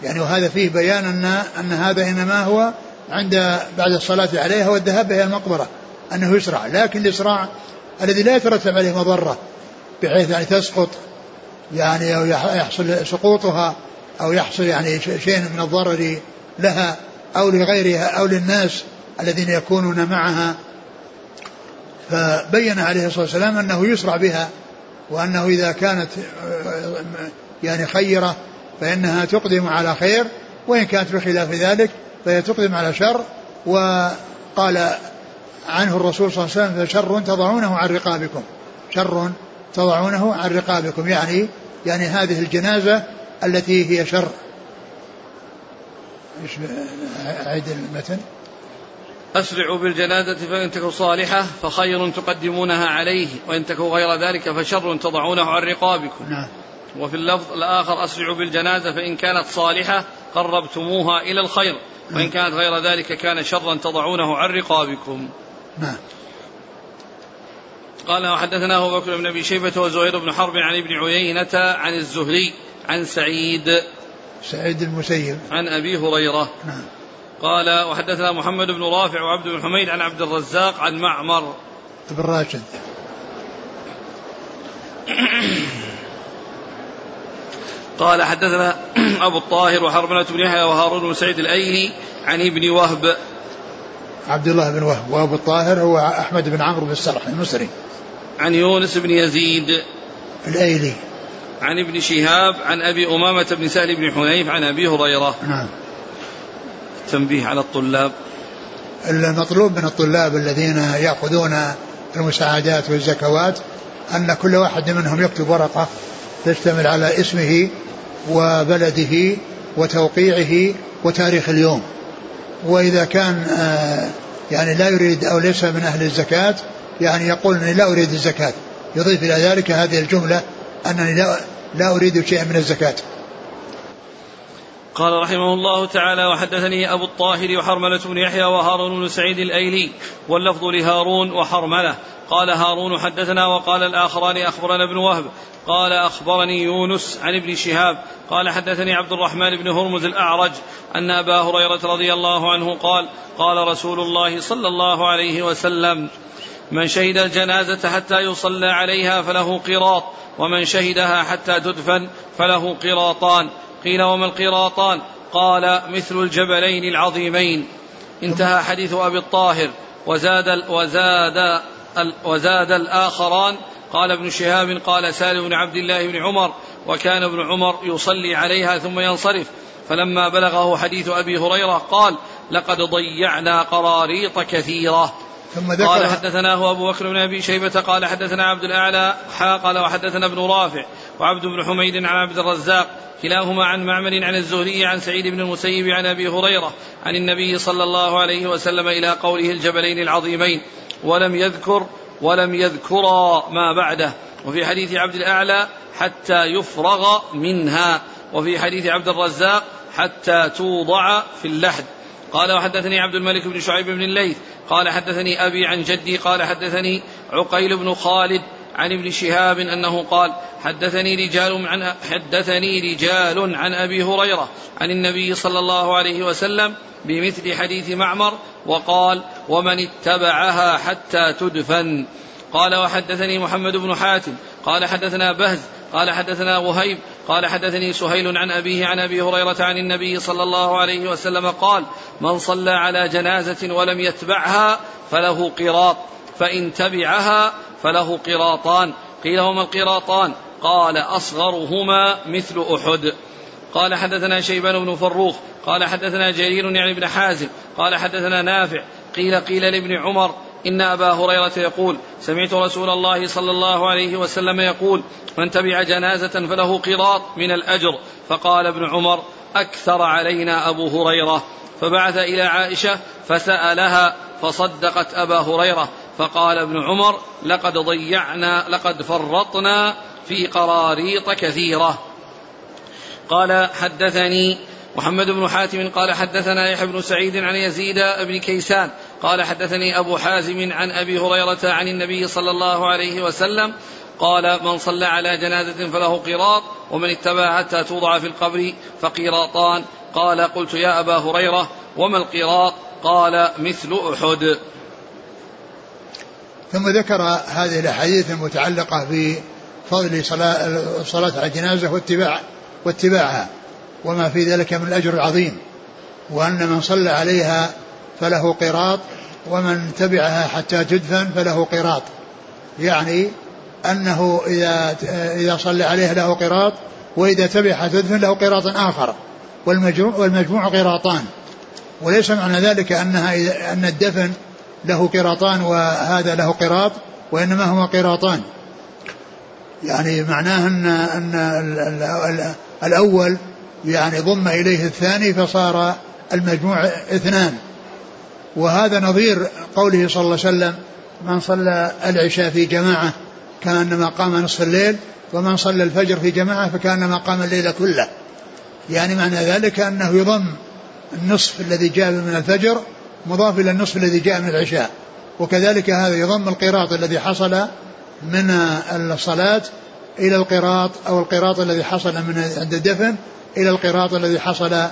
يعني وهذا فيه بيان أن أن هذا إنما هو عند بعد الصلاة عليها والذهاب إلى المقبرة أنه يسرع. لكن الإسراع الذي لا يترتب عليه مضرة بحيث يعني تسقط يعني أو يحصل سقوطها أو يحصل يعني شيء من الضرر لها أو لغيرها أو للناس الذين يكونون معها. فبين عليه الصلاة والسلام أنه يسرع بها وأنه إذا كانت يعني خيرة فإنها تقدم على خير وإن كانت بخلاف ذلك فهي تقدم على شر. وقال عنه الرسول صلى الله عليه وسلم فشر تضعونه عن رقابكم شر تضعونه عن رقابكم. يعني يعني هذه الجنازة التي هي شر. إيش أعيد المتن؟ أسرعوا بالجنازة فإن تكن صالحة فخير تقدمونها عليه وإن تكن غير ذلك فشر تضعونه عن رقابكم. نعم. وفي اللفظ الآخر أسرعوا بالجنازة فإن كانت صالحة قربتموها إلى الخير وإن نعم. كانت غير ذلك كان شرا تضعونه عن رقابكم. نعم. قال وحدثنا أبو بكر بن أبي شيبة وزهير بن حرب عن ابن عيينة عن الزهري عن سعيد سعيد المسيب عن أبي هريرة. نعم. قال وحدثنا محمد بن رافع وعبد بن حميد عن عبد الرزاق عن معمر. بن راشد قال حدثنا أبو الطاهر وحرملة بن يحيى وهارون بن سعيد الأيلي عن ابن وهب. عبد الله بن وهب وأبو الطاهر هو أحمد بن عمرو بن السرح المصري. عن يونس بن يزيد. الأيلي. عن ابن شهاب عن أبي أمامة بن سهل بن حنيف عن أبي هريرة. نعم. تنبيه على الطلاب؟ المطلوب من الطلاب الذين يأخذون المساعدات والزكوات أن كل واحد منهم يكتب ورقة تشتمل على اسمه وبلده وتوقيعه وتاريخ اليوم. وإذا كان آه، يعني لا يريد أو ليس من أهل الزكاة يعني يقول أني لا أريد الزكاة. يضيف إلى ذلك هذه الجملة أنني لا, لا أريد شيئا من الزكاة. قال رحمه الله تعالى وحدثني أبو الطاهر وحرملة بن يحيى وهارون بن سعيد الأيلي واللفظ لهارون وحرملة. قال هارون حدثنا وقال الآخران أخبرنا ابن وهب. قال أخبرني يونس عن ابن شهاب. قال حدثني عبد الرحمن بن هرمز الأعرج أن أبا هريرة رضي الله عنه قال قال رسول الله صلى الله عليه وسلم من شهد الجنازة حتى يصلى عليها فله قراط ومن شهدها حتى تدفن فله قراطان قيل وما القراطان؟ قال مثل الجبلين العظيمين. انتهى حديث أبي الطاهر. وزاد وزاد وزاد الآخران. قال ابن شهاب قال سالم بن عبد الله بن عمر وكان ابن عمر يصلي عليها ثم ينصرف. فلما بلغه حديث أبي هريرة قال لقد ضيعنا قراريط كثيرة. ثم ذكر قال حدثناه أبو بكر بن أبي شيبة. قال حدثنا عبد الأعلى حا قال وحدثنا ابن رافع. وعبد بن حميد عن عبد الرزاق كلاهما عن معمر عن الزهري عن سعيد بن المسيب عن أبي هريرة عن النبي صلى الله عليه وسلم إلى قوله الجبلين العظيمين ولم يذكر ولم يذكرا ما بعده. وفي حديث عبد الأعلى حتى يفرغ منها. وفي حديث عبد الرزاق حتى توضع في اللحد. قال وحدثني عبد الملك بن شعيب بن الليث. قال حدثني أبي عن جدي. قال حدثني عقيل بن خالد. عن ابن شهاب أنه قال حدثني رجال عن حدثني رجال عن أبي هريرة عن النبي صلى الله عليه وسلم بمثل حديث معمر وقال ومن اتبعها حتى تدفن. قال وحدثني محمد بن حاتم. قال حدثنا بهز. قال حدثنا وهيب. قال حدثني سهيل عن أبيه عن أبي هريرة عن النبي صلى الله عليه وسلم قال من صلى على جنازة ولم يتبعها فله قراط فإن تبعها فله قراطان. قيل هما القراطان. قال أصغرهما مثل أحد. قال حدثنا شيبان بن فروخ. قال حدثنا جرير يعني بن حازم. قال حدثنا نافع. قيل قيل لابن عمر. إن أبا هريرة يقول سمعت رسول الله صلى الله عليه وسلم يقول من تبع جنازة فله قراط من الأجر. فقال ابن عمر أكثر علينا أبو هريرة. فبعث إلى عائشة فسألها فصدقت أبا هريرة. فقال ابن عمر لقد ضيعنا لقد فرطنا في قراريط كثيرة. قال حدثني محمد بن حاتم قال حدثنا يحيى بن سعيد عن يزيد بن كيسان قال حدثني أبو حازم عن أبي هريرة عن النبي صلى الله عليه وسلم قال من صلى على جنازة فله قراط ومن اتبع حتى توضع في القبر فقيراطان قال قلت يا أبا هريرة وما القراط؟ قال مثل أحد ثم ذكر هذه الأحاديث المتعلقة بفضل صلاة, الصلاة على الجنازة واتباع واتباعها وما في ذلك من الأجر العظيم وأن من صلى عليها فله قراط ومن تبعها حتى تدفن فله قراط. يعني أنه إذا إذا صلى عليها له قراط وإذا تبع حتى تدفن له قراط آخر والمجموع, والمجموع قراطان. وليس معنى ذلك أنها إذا أن الدفن له قراطان وهذا له قراط وإنما هما قراطان. يعني معناه أن أن الأول يعني ضم إليه الثاني فصار المجموع اثنان. وهذا نظير قوله صلى الله عليه وسلم من صلى العشاء في جماعة كأنما قام نصف الليل ومن صلى الفجر في جماعة فكأنما قام الليل كله. يعني معنى ذلك أنه يضم النصف الذي جاء من الفجر مضاف إلى النصف الذي جاء من العشاء. وكذلك هذا يضم القراط الذي حصل من الصلاة إلى القراط أو القراط الذي حصل من عند الدفن إلى القراط الذي حصل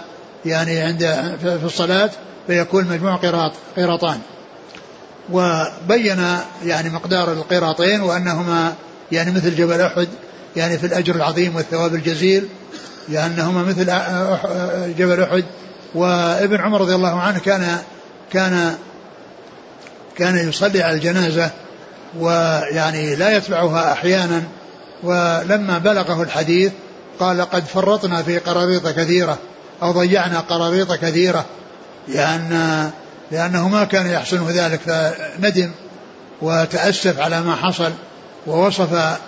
يعني عند في الصلاة فيكون مجموع قراط قراطان. وبين يعني مقدار القراطين وأنهما يعني مثل جبل أحد يعني في الأجر العظيم والثواب الجزيل لأنهما مثل جبل أحد. وابن عمر رضي الله عنه كان كان كان يصلي على الجنازة ويعني لا يتبعها أحيانا ولما بلغه الحديث قال قد فرطنا في قراريط كثيرة أو ضيعنا قراريط كثيرة لأن لأنه ما كان يحسنه ذلك فندم وتأسف على ما حصل ووصف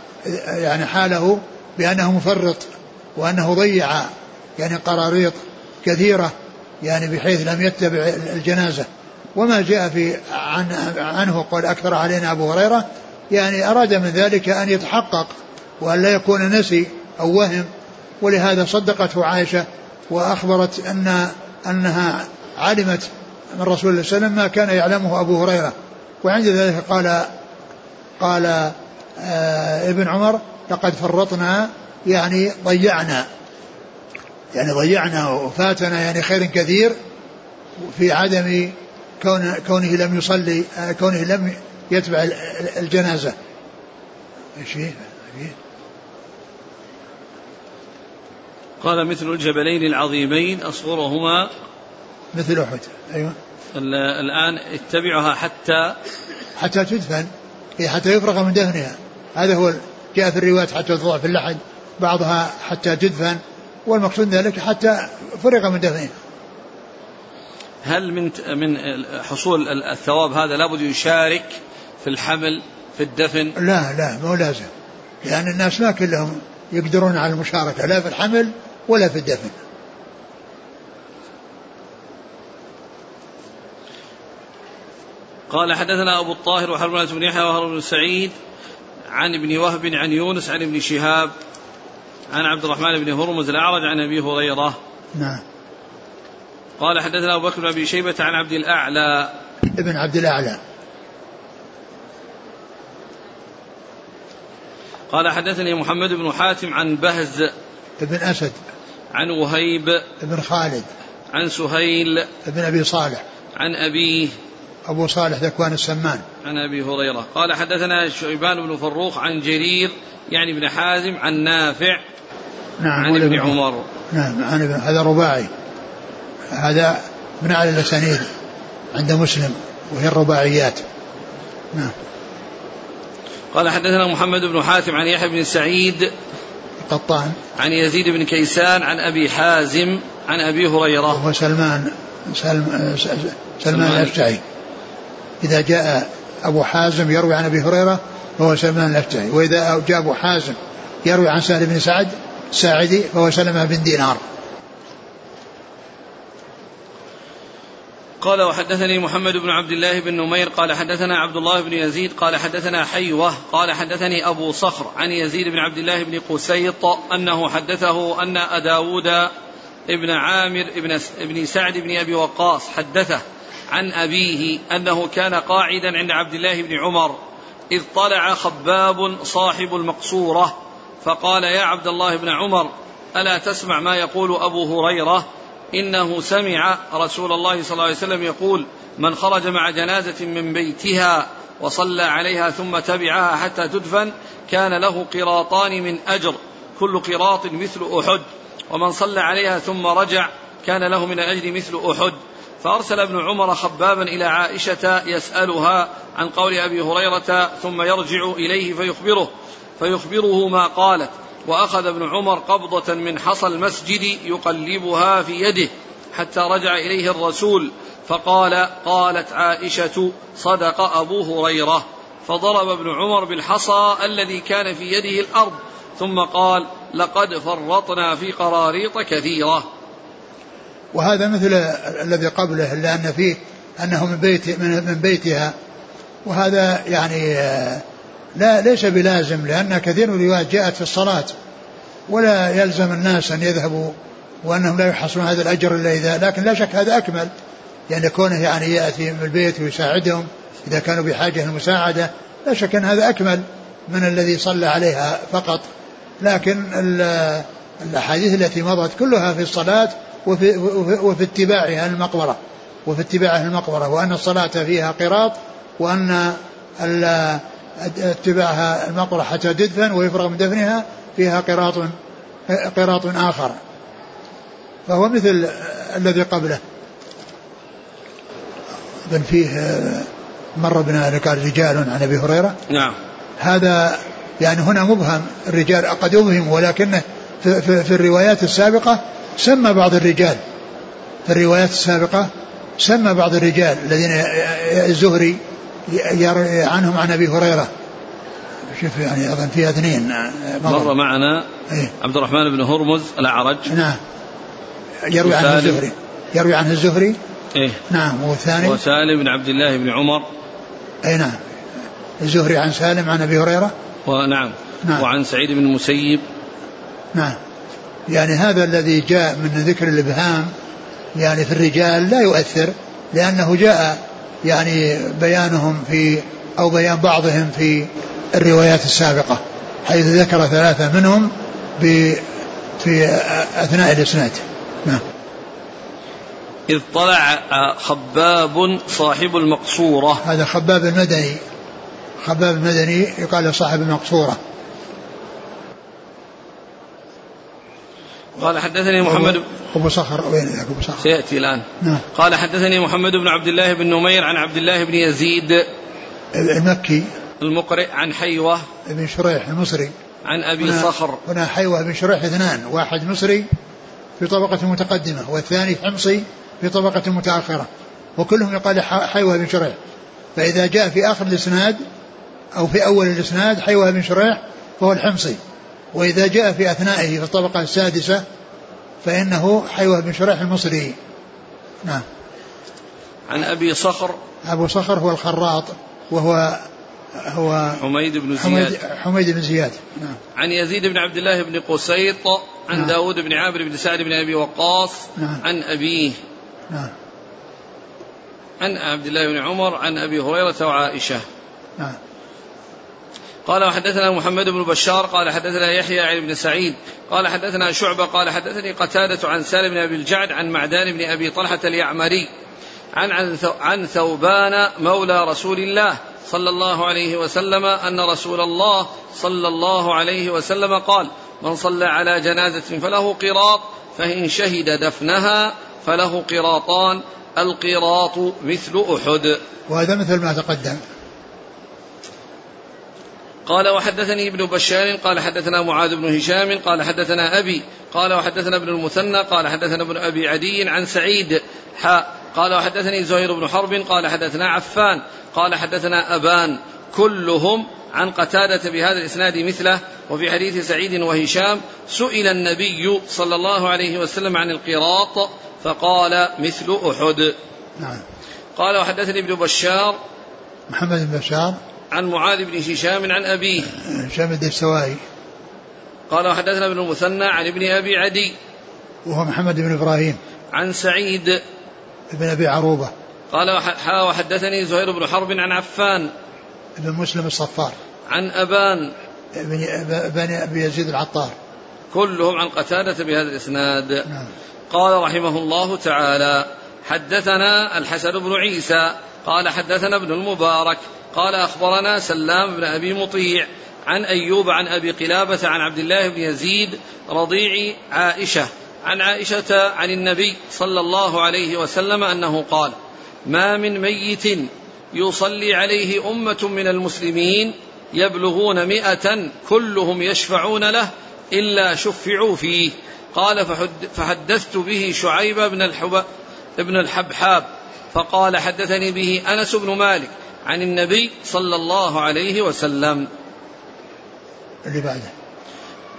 يعني حاله بأنه مفرط وأنه ضيع يعني قراريط كثيرة. يعني بحيث لم يتبع الجنازة. وما جاء في عن عنه قال أكثر علينا أبو هريرة يعني أراد من ذلك أن يتحقق وأن لا يكون نسي أو وهم. ولهذا صدقته عائشة وأخبرت أن أنها علمت من رسول الله صلى الله عليه وسلم ما كان يعلمه أبو هريرة. وعند ذلك قال قال آه ابن عمر لقد فرطنا يعني ضيعنا. يعني ضيعنا وفاتنا يعني خير كثير في عدم كون كونه لم يصلي كونه لم يتبع الجنازة. إيش قال مثل الجبلين العظيمين أصغرهما مثل أحد أيوة. الآن اتبعها حتى حتى تدفن. حتى يفرغ من دفنها. هذا هو جاء في الروايات حتى توضع في اللحد بعضها حتى تدفن. والمقصود ذلك حتى فرغ من دفنها هل من من حصول الثواب هذا لابد يشارك في الحمل في الدفن؟ لا لا مو لازم. لأن الناس ما كلهم يقدرون على المشاركة لا في الحمل ولا في الدفن. قال حدثنا أبو الطاهر وحرملة بن يحيى وهرب بن سعيد عن ابن وهب عن يونس عن ابن شهاب عن عبد الرحمن بن هرمز الأعرج عن أبي هريرة. نعم. قال حدثنا أبو بكر بن أبي شيبة عن عبد الأعلى. ابن عبد الأعلى. قال حدثني محمد بن حاتم عن بهز. ابن أسد. عن وهيب. ابن خالد. عن سهيل. ابن أبي صالح. عن أبيه أبو صالح ذكوان السمان. عن أبي هريرة. قال حدثنا شعبان بن فروخ عن جرير يعني ابن حازم عن نافع. نعم عن ابن عمر. نعم عن ابن هذا رباعي. هذا من أعلى الأسانيد عند مسلم وهي الرباعيات. نعم. قال حدثنا محمد بن حاتم عن يحيى بن سعيد قطان. عن يزيد بن كيسان عن أبي حازم عن أبي هريرة. وهو سلمان سلم سلمان الأشجعي إذا جاء أبو حازم يروي عن أبي هريرة فهو سلمان الأشجعي وإذا جاء أبو حازم يروي عن سهل بن سعد ساعدي فهو سلمة بن دينار. قال وحدثني محمد بن عبد الله بن نمير قال حدثنا عبد الله بن يزيد قال حدثنا حيوة قال حدثني أبو صخر عن يزيد بن عبد الله بن قسيط أنه حدثه أن أداود ابن عامر ابن, ابن سعد بن أبي وقاص حدثه عن أبيه أنه كان قاعدا عند عبد الله بن عمر إذ طلع خباب صاحب المقصورة فقال يا عبد الله بن عمر ألا تسمع ما يقول أبو هريرة؟ إنه سمع رسول الله صلى الله عليه وسلم يقول من خرج مع جنازة من بيتها وصلى عليها ثم تبعها حتى تدفن كان له قراطان من أجر كل قراط مثل أحد. ومن صلى عليها ثم رجع كان له من الأجر مثل أحد. فأرسل ابن عمر خبابا إلى عائشة يسألها عن قول أبي هريرة ثم يرجع إليه فيخبره. فيخبره ما قالت. وأخذ ابن عمر قبضة من حصى المسجد يقلبها في يده حتى رجع إليه الرسول. فقال قالت عائشة صدق أبو هريرة. فضرب ابن عمر بالحصى الذي كان في يده الأرض. ثم قال لقد فرطنا في قراريط كثيرة. وهذا مثل الذي قبله لأن فيه أنه من بيت من بيتها. وهذا يعني لا ليس بلازم لأن كثير من الروايات جاءت في الصلاة. ولا يلزم الناس أن يذهبوا وأنهم لا يحصلون هذا الأجر إلا إذا لكن لا شك هذا أكمل. يعني كونه يعني يأتي من البيت ويساعدهم إذا كانوا بحاجة للمساعدة لا شك أن هذا أكمل من الذي صلى عليها فقط. لكن الأحاديث التي مضت كلها في الصلاة وفي, وفي اتباعها المقبرة وفي اتباعها المقبرة وأن الصلاة فيها قراط وأن اتباعها المقبرة حتى تدفن ويفرغ من دفنها فيها قراط قراط آخر. فهو مثل الذي قبله. بل فيه مر بنا قال رجال عن أبي هريرة. نعم. هذا يعني هنا مبهم الرجال قد ابهم ولكنه في, في, في الروايات السابقة سمى بعض الرجال. في الروايات السابقة سمى بعض الرجال الذين الزهري عنهم عن أبي هريرة. شوف يعني أظن فيها اثنين مر, مر معنا إيه؟ عبد الرحمن بن هرمز الأعرج. نعم. يروي عنه الزهري. يروي عنه الزهري؟ إيه؟ نعم. والثاني؟ وسالم بن عبد الله بن عمر. أي نعم. الزهري عن سالم عن أبي هريرة؟ ونعم نعم. وعن سعيد بن المسيب. نعم. يعني هذا الذي جاء من ذكر الإبهام يعني في الرجال لا يؤثر لأنه جاء يعني بيانهم في أو بيان بعضهم في الروايات السابقة حيث ذكر ثلاثة منهم في أثناء الإسناد. نعم. إذ طلع خباب صاحب المقصورة. هذا خباب المدني. خباب المدني يقال صاحب المقصورة. قال حدثني محمد أبو صخر وين أبو صخر؟ سيأتي الآن. نعم. قال حدثني محمد بن عبد الله بن نمير عن عبد الله بن يزيد. المكي. المقرئ عن حيوة. بن شريح المصري. عن أبي هنا صخر. هنا حيوة بن شريح اثنان واحد مصري في طبقة متقدمة والثاني حمصي في طبقة متأخرة وكلهم يقال حيوة بن شريح. فإذا جاء في آخر الإسناد أو في أول الإسناد حيوة بن شريح فهو الحمصي. وإذا جاء في أثنائه في الطبقة السادسة فإنه حيوة بن شريح المصري. نعم. عن أبي صخر. أبو صخر هو الخراط وهو هو حميد بن زياد. حميد بن زياد. نعم. عن يزيد بن عبد الله بن قسيط عن نعم. داود بن عامر بن سعد بن أبي وقاص نعم. عن أبيه. نعم. عن عبد الله بن عمر عن أبي هريرة وعائشة. نعم. قال وحدثنا محمد بن بشار قال حدثنا يحيى عن ابن سعيد قال حدثنا شعبة قال حدثني قتادة عن سالم بن أبي الجعد عن معدان بن أبي طلحة اليعمري عن عن ثوبان مولى رسول الله صلى الله عليه وسلم أن رسول الله صلى الله عليه وسلم قال من صلى على جنازة فله قراط فإن شهد دفنها فله قراطان القراط مثل أحد. وهذا مثل ما تقدم. قال وحدثني ابن بشار قال حدثنا معاذ بن هشام قال حدثنا أبي قال وحدثنا ابن المثنى قال حدثنا ابن أبي عدي عن سعيد حاء قال وحدثني زهير بن حرب قال حدثنا عفان قال حدثنا أبان كلهم عن قتادة بهذا الإسناد مثله وفي حديث سعيد وهشام سئل النبي صلى الله عليه وسلم عن القراط فقال مثل أحد. نعم. قال وحدثني ابن بشار. محمد بن بشار. عن معاذ بن هشام عن أبيه. هشام الدستوائي قال وحدثنا ابن المثنى عن ابن أبي عدي. وهو محمد بن إبراهيم. عن سعيد. بن أبي عروبة. قال وحدثني زهير بن حرب عن عفان. بن مسلم الصفار. عن أبان. بن بن أبي يزيد العطار. كلهم عن قتادة بهذا الإسناد. نعم. قال رحمه الله تعالى حدثنا الحسن بن عيسى. قال حدثنا ابن المبارك. قال أخبرنا سلام بن أبي مطيع عن أيوب عن أبي قلابة عن عبد الله بن يزيد رضيع عائشة عن عائشة عن النبي صلى الله عليه وسلم أنه قال ما من ميت يصلي عليه أمة من المسلمين يبلغون مئة كلهم يشفعون له إلا شفعوا فيه. قال فحدثت به شعيب بن الحب الحبحاب فقال حدثني به أنس بن مالك عن النبي صلى الله عليه وسلم. اللي بعده.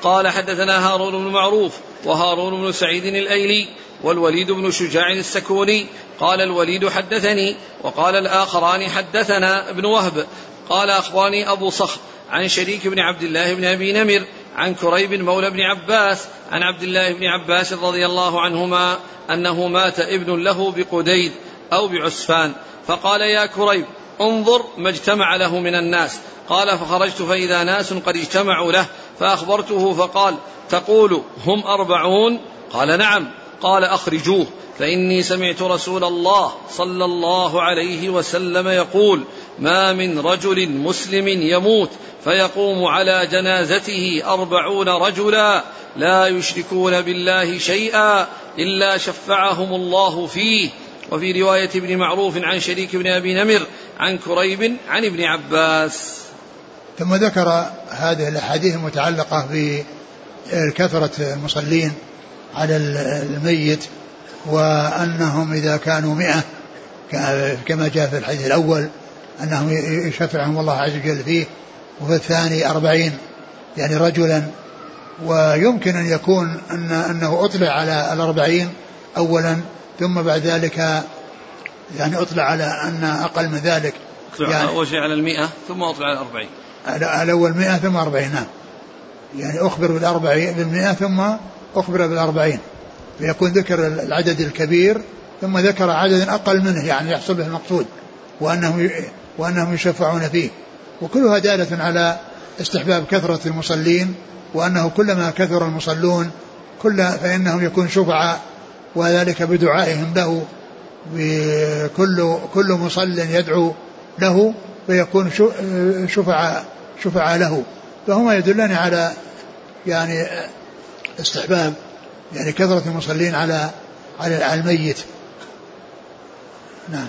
قال حدثنا هارون بن معروف وهارون بن سعيد الأيلي والوليد بن شجاع السكوني. قال الوليد حدثني وقال الآخران حدثنا ابن وهب. قال اخبرني أبو صخر عن شريك بن عبد الله بن أبي نمر عن كريب مولى بن عباس عن عبد الله بن عباس رضي الله عنهما أنه مات ابن له بقديد أو بعسفان. فقال يا كريب انظر ما اجتمع له من الناس. قال فخرجت فإذا ناس قد اجتمعوا له فأخبرته فقال تقول هم أربعون؟ قال نعم. قال أخرجوه. فإني سمعت رسول الله صلى الله عليه وسلم يقول ما من رجل مسلم يموت فيقوم على جنازته أربعون رجلا لا يشركون بالله شيئا إلا شفعهم الله فيه. وفي رواية ابن معروف عن شريك بن أبي نمر عن كريب عن ابن عباس. ثم ذكر هذه الأحاديث المتعلقة بكثرة المصلين على الميت وأنهم إذا كانوا مئة كما جاء في الحديث الأول أنهم يشفعهم الله عز وجل فيه وفي الثاني أربعين يعني رجلا. ويمكن أن يكون أن أنه أطلع على الأربعين أولا ثم بعد ذلك يعني أطلع على أن أقل من ذلك. يعني أول شيء على المئة ثم أطلع على الأربعين الأول مئة ثم أربعين نعم. يعني أخبر بالأربعين بالمئة ثم أخبر بالأربعين. فيكون ذكر العدد الكبير ثم ذكر عدد أقل منه يعني يحصل به المقصود وأنهم وأنهم يشفعون فيه. وكلها دالة على استحباب كثرة المصلين وأنه كلما كثر المصلون كل فإنهم يكون شفعاء وذلك بدعائهم له بكل كل مصل يدعو له فيكون شفعاء شفعاء له. فهما يدلان على يعني استحباب يعني كثرة المصلين على على الميت. نعم.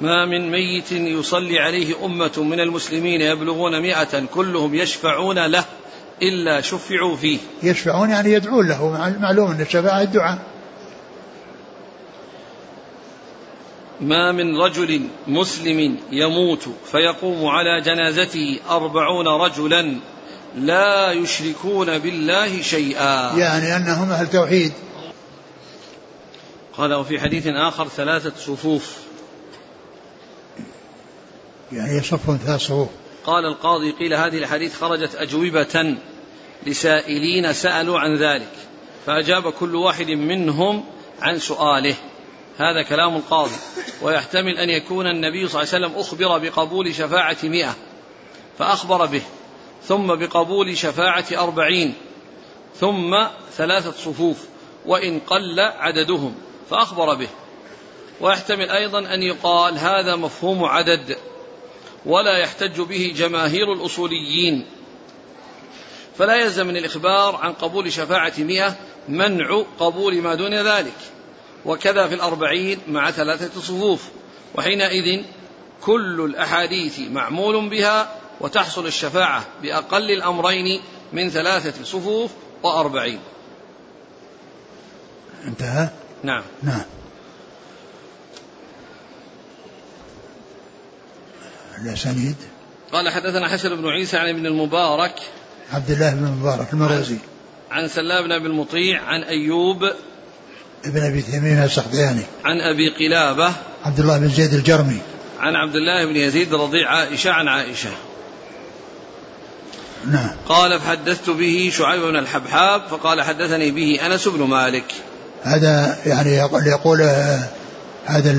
ما من ميت يصلي عليه أمة من المسلمين يبلغون مئة كلهم يشفعون له إلا شفعوا فيه. يشفعون يعني يدعون له معلوم أن الشفاعة الدعاء. ما من رجل مسلم يموت فيقوم على جنازته أربعون رجلا لا يشركون بالله شيئا. يعني أنهم أهل توحيد. قال وفي حديث آخر ثلاثة صفوف. يعني يصفون ثلاث صفوف. قال القاضي قيل هذه الحديث خرجت أجوبة لسائلين سألوا عن ذلك فأجاب كل واحد منهم عن سؤاله. هذا كلام القاضي. ويحتمل أن يكون النبي صلى الله عليه وسلم أخبر بقبول شفاعة مئة فأخبر به ثم بقبول شفاعة أربعين ثم ثلاثة صفوف وإن قل عددهم فأخبر به. ويحتمل أيضا أن يقال هذا مفهوم عدد ولا يحتج به جماهير الأصوليين. فلا يلزم من الإخبار عن قبول شفاعة مئة منع قبول ما دون ذلك. وكذا في الأربعين مع ثلاثة صفوف. وحينئذ كل الأحاديث معمول بها وتحصل الشفاعة بأقل الأمرين من ثلاثة صفوف وأربعين. انتهى؟ نعم. نعم. الأسانيد قال حدثنا حسن بن عيسى عن ابن المبارك. عبد الله بن المبارك المروزي. عن سلام بن المطيع عن أيوب ابن أبي تيمية السختياني عن أبي قلابة. عبد الله بن زيد الجرمي. عن عبد الله بن يزيد رضيع عائشة عن عائشة. نعم. قال فحدثت به شعيب بن الحبحاب فقال حدثني به أنس بن مالك. هذا يعني يقول هذا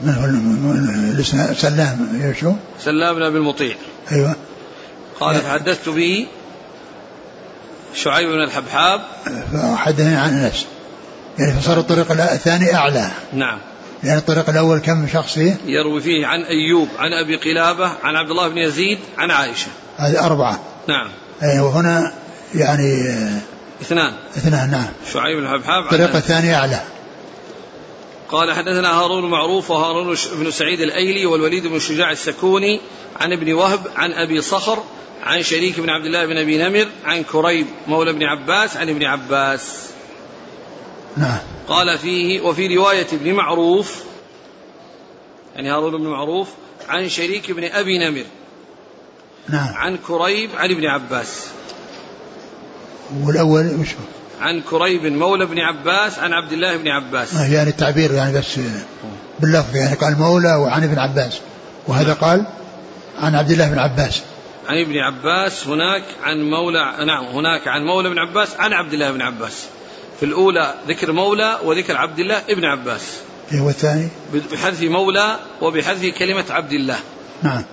من هو سلام شو؟ سلام بن أبي المطيع. أيوه. قال فحدثت به شعيب بن الحبحاب. فحدثني عن أنس. يعني فصار الطريق الثاني أعلى. نعم. يعني الطريق الأول كم شخص فيه؟ يروي فيه عن أيوب عن أبي قلابة عن عبد الله بن يزيد عن عائشة. هذه أربعة. نعم. وهنا يعني اثنان. اثنان نعم. شعيب بن الحبحاب الطريق الثاني أعلى. قال حدثنا هارون معروف وهارون بن سعيد الأيلي والوليد بن شجاع السكوني عن ابن وهب عن أبي صخر عن شريك بن عبد الله بن أبي نمر عن كريب مولى بن عباس عن ابن عباس. نعم. قال فيه وفي رواية ابن معروف يعني هارون بن معروف عن شريك بن أبي نمر. نعم. عن كريب عن ابن عباس. والأول وش؟ عن كريب مولى بن عباس عن عبد الله بن عباس. يعني التعبير يعني بس باللفظ يعني قال مولى وعن ابن عباس. وهذا قال عن عبد الله بن عباس. عن ابن عباس هناك عن مولى نعم هناك عن مولى بن عباس عن عبد الله بن عباس. في الأولى ذكر مولى وذكر عبد الله ابن عباس. إيه والثاني؟ بحذف مولى وبحذف كلمة عبد الله. نعم.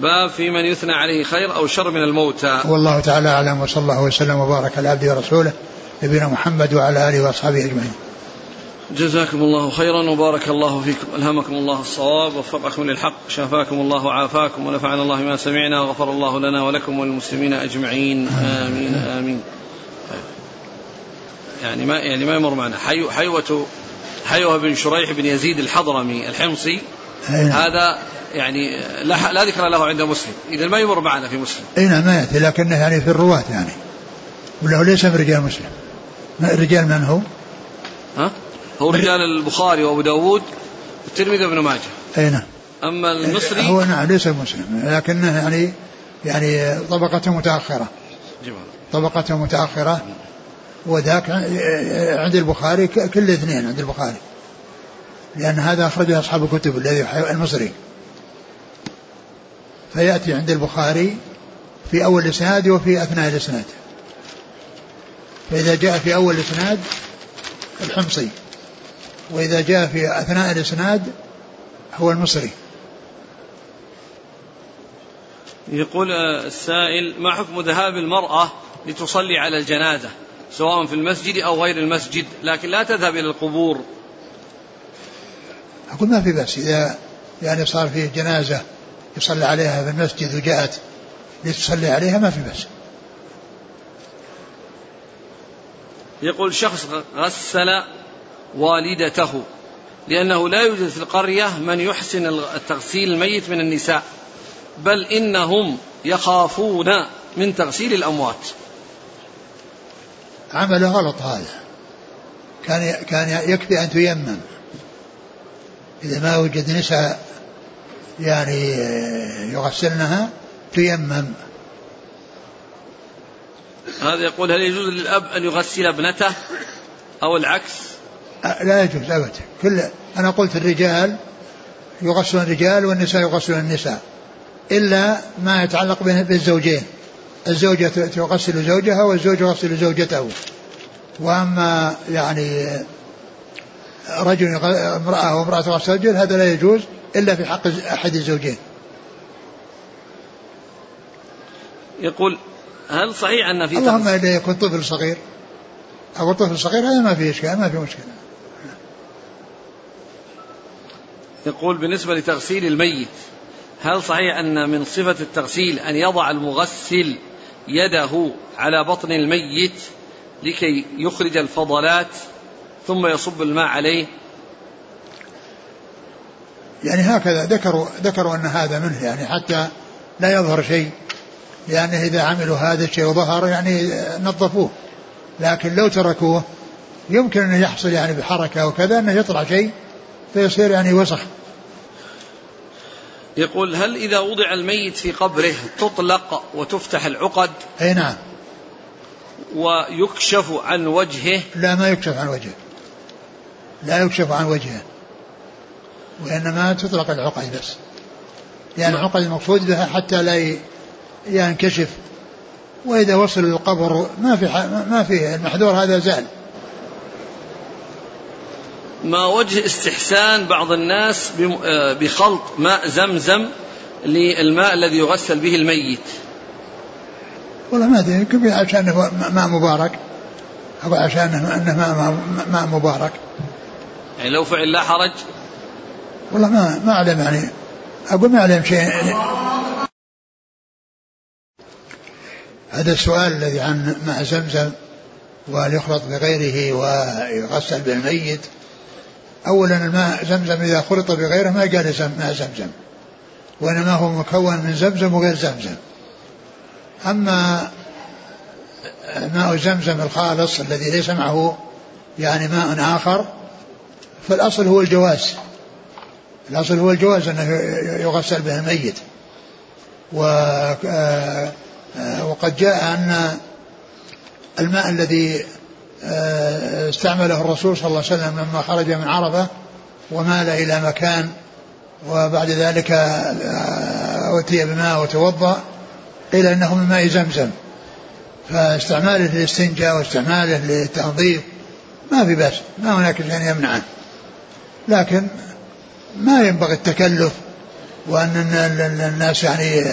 باب في من يثنى عليه خير أو شر من الموتى. والله تعالى أعلم وصلى الله وسلم وبارك على عبده ورسوله نبينا محمد وعلى آله وأصحابه أجمعين. جزاكم الله خيرا وبارك الله فيكم. ألهمكم الله الصواب وفقكم للحق شافاكم الله وعافاكم ونفعنا الله ما سمعنا وغفر الله لنا ولكم وللمسلمين أجمعين. آمين آمين. يعني ما يعني ما يمر معنا. حي حيوة حيوة بن شريح بن يزيد الحضرمي الحمصي. هذا يعني لا, لا ذكر له عند مسلم. إذا ما يمر معنا في مسلم. أي نعم ما يأتي لكنه يعني في الرواة يعني. ولا هو ليس من رجال مسلم. رجال من هو؟ ها؟ هو رجال البخاري وأبو داود والترمذي وابن ماجه. أي نعم. أما المصري هو نعم ليس مسلم لكنه يعني يعني طبقته متأخرة. جمال. طبقته متأخرة. وذاك عند البخاري كل الاثنين عند البخاري. لأن هذا أخرجه أصحاب الكتب الذي المصري. فيأتي عند البخاري في أول الإسناد وفي أثناء الإسناد. فإذا جاء في أول الإسناد الحمصي. وإذا جاء في أثناء الإسناد هو المصري. يقول السائل ما حكم ذهاب المرأة لتصلي على الجنازة؟ سواء في المسجد أو غير المسجد لكن لا تذهب إلى القبور. أقول ما في بأس. إذا يعني صار فيه جنازة يصلى عليها في المسجد وجاءت لتصلي عليها ما في بأس. يقول شخص غسل والدته لأنه لا يوجد في القرية من يحسن التغسيل الميت من النساء بل إنهم يخافون من تغسيل الأموات. عمله غلط هذا. كان كان يكفي أن تيمم. إذا ما وجد نساء يعني يغسلنها تيمم. هذا يقول هل يجوز للأب أن يغسل ابنته أو العكس؟ لا يجوز أبدا. كل أنا قلت الرجال يغسلون الرجال والنساء يغسلون النساء إلا ما يتعلق بالزوجين. الزوجة تغسل زوجها والزوج يغسل زوجته. وأما يعني رجل امرأة وامرأة تغسل رجل هذا لا يجوز إلا في حق أحد الزوجين. يقول هل صحيح أن في اللهم إذا يكون طفل صغير. أو طفل صغير هذا ما في إشكال ما في مشكلة. يقول بالنسبة لتغسيل الميت هل صحيح أن من صفة التغسيل أن يضع المغسل يده على بطن الميت لكي يخرج الفضلات ثم يصب الماء عليه. يعني هكذا ذكروا ذكروا أن هذا منه يعني حتى لا يظهر شيء لأنه إذا عملوا هذا الشيء وظهر يعني نظفوه. لكن لو تركوه يمكن أن يحصل يعني بحركة وكذا أنه يطلع شيء فيصير يعني وسخ. يقول هل إذا وضع الميت في قبره تطلق وتفتح العقد؟ أي نعم. ويكشف عن وجهه؟ لا ما يكشف عن وجهه. لا يكشف عن وجهه. وإنما تطلق العقد بس. يعني العقد المقصود بها حتى لا ينكشف. وإذا وصل القبر ما في ما في المحذور هذا زال. ما وجه استحسان بعض الناس آه، بخلط ماء زمزم للماء الذي يغسل به الميت. والله ما أدري يمكن عشان ماء مبارك أو عشان انه ماء ماء مبارك. يعني لو فعل لا حرج؟ والله ما ما أعلم يعني. أقول ما أعلم شيء. هذا السؤال الذي عن ماء زمزم وهل يخلط بغيره ويغسل بالميت؟ اولا الماء زمزم إذا خلط بغيره ما قال ماء زمزم. وإنما هو مكون من زمزم وغير زمزم. أما ماء زمزم الخالص الذي ليس معه يعني ماء آخر فالأصل هو الجواز. الأصل هو الجواز أنه يغسل به الميت. و آه، وقد جاء أن الماء الذي آه، استعمله الرسول صلى الله عليه وسلم لما خرج من عرفة ومال إلى مكان وبعد ذلك آه، أتي بماء وتوضأ قيل إنه من ماء زمزم. فاستعماله للاستنجاء واستعماله للتنظيف ما في بأس ما هناك شيء يمنعه. لكن ما ينبغي التكلف وأن الناس يعني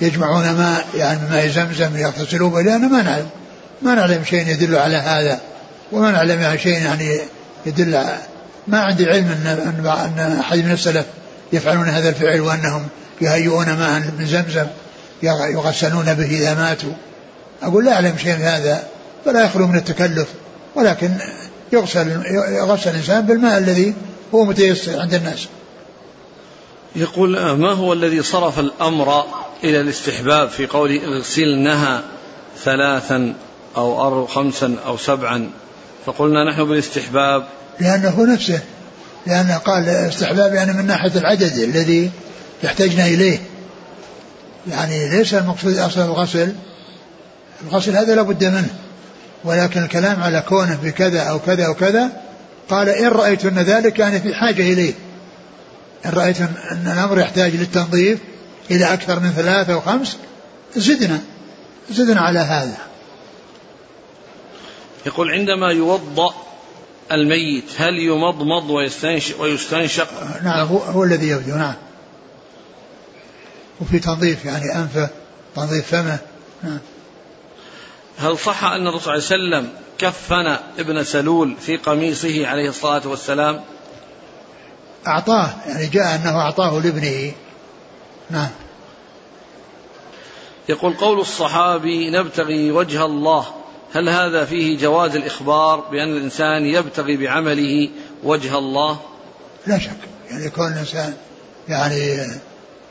يجمعون ماء يعني ماء زمزم يغتسلون به لأنه ما نعلم. ما نعلم شيء يدل على هذا وما نعلم شيء يعني يدل ما عندي علم ان أن أحد من السلف يفعلون هذا الفعل وأنهم يهيئون ماء من زمزم يغسلون به إذا ماتوا أقول لا أعلم شيء من هذا فلا يخلو من التكلف ولكن يغسل يغسل الإنسان بالماء الذي هو متيسر عند الناس. يقول ما هو الذي صرف الأمر إلى الاستحباب في قول اغسلنها ثلاثا أو خمسا أو سبعا فقلنا نحن بالاستحباب. لأنه نفسه. لأنه قال استحباب يعني من ناحية العدد الذي يحتاجنا إليه. يعني ليس المقصود أصل الغسل. الغسل هذا لابد منه. ولكن الكلام على كونه بكذا أو كذا أو كذا قال إن رأيتن ذلك يعني في حاجة إليه. إن رأيت أن الأمر يحتاج للتنظيف إلى أكثر من ثلاثة أو خمس زدنا زدنا على هذا. يقول عندما يوضأ الميت هل يمضمض ويستنشق, ويستنشق؟ نعم هو, هو الذي يبدو نعم. وفي تنظيف يعني أنفه تنظيف فمه نعم. هل صح أن الرسول صلى الله عليه وسلم كفن ابن سلول في قميصه عليه الصلاة والسلام؟ أعطاه يعني جاء أنه أعطاه لابنه. نعم. يقول قول الصحابي نبتغي وجه الله. هل هذا فيه جواز الإخبار بأن الإنسان يبتغي بعمله وجه الله؟ لا شك. يعني يكون الإنسان يعني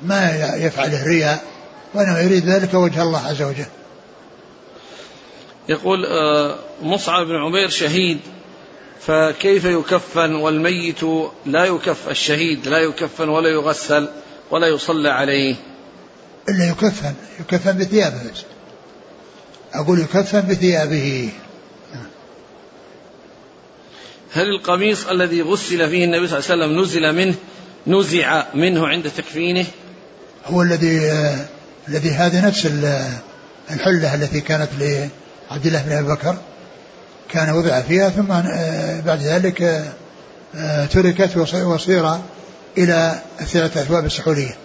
ما يفعله رياء وإنما يريد ذلك وجه الله عز وجل. يقول آه، مصعب بن عمير شهيد فكيف يكفن والميت لا يكف الشهيد لا يكفن ولا يغسل ولا يصلى عليه؟ إلا يكفن يكفن بثيابه أقول يكفن بثيابه. هل القميص الذي غسل فيه النبي صلى الله عليه وسلم نزل منه نزع منه عند تكفينه؟ هو الذي الذي هذه نفس الحلة التي كانت لعبد الله بن أبي بكر. كان وضع فيها ثم آه بعد ذلك آه تركت وصير إلى الثلاثة أثواب السحولية.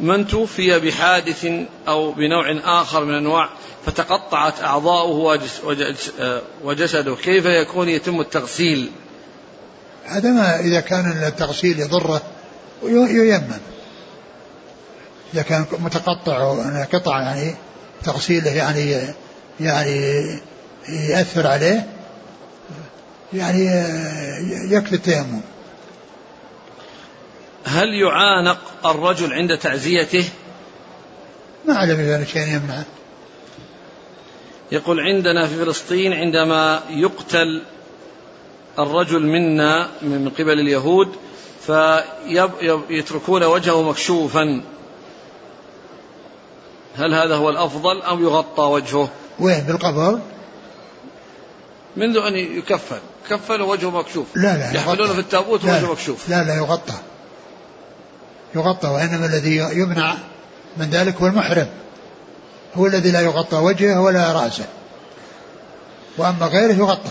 من توفي بحادث أو بنوع آخر من أنواع فتقطعت أعضاؤه وجسده. كيف يكون يتم التغسيل؟ هذا ما إذا كان التغسيل يضره ييمم. إذا كان متقطع قطع يعني تغسيله يعني يعني يأثر عليه يعني يكفي التيمم. هل يعانق الرجل عند تعزيته ما علم ذلك شيء يمنعه يقول عندنا في فلسطين عندما يقتل الرجل منا من قبل اليهود فيتركون وجهه مكشوفا. هل هذا هو الأفضل أم يغطى وجهه؟ وين؟ بالقبر؟ منذ أن يكفن كفن وجهه مكشوف. لا لا يحملونه في التابوت ووجهه مكشوف. لا لا يغطى. يغطى وإنما الذي يمنع من ذلك هو المحرم. هو الذي لا يغطى وجهه ولا رأسه. وأما غيره يغطى.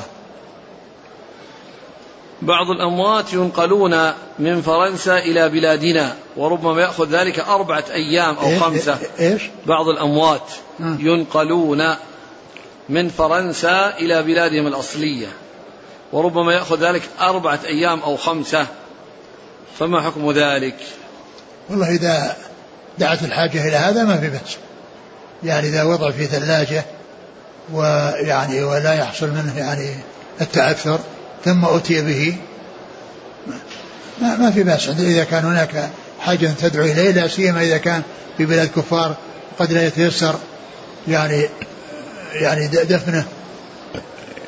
بعض الأموات ينقلون من فرنسا إلى بلادنا وربما يأخذ ذلك أربعة أيام أو إيه خمسة. إيش؟ بعض الأموات آه. ينقلون من فرنسا إلى بلادهم الأصلية وربما يأخذ ذلك أربعة أيام أو خمسة. فما حكم ذلك؟ والله إذا دعت الحاجة إلى هذا ما في بأس. يعني إذا وضع في ثلاجة ويعني ولا يحصل منه يعني التعثر ثم أتي به ما, ما في بأس. إذا كان هناك حاجة تدعو إليه لا سيما إذا كان في بلاد كفار قد لا يتيسر يعني يعني دفنه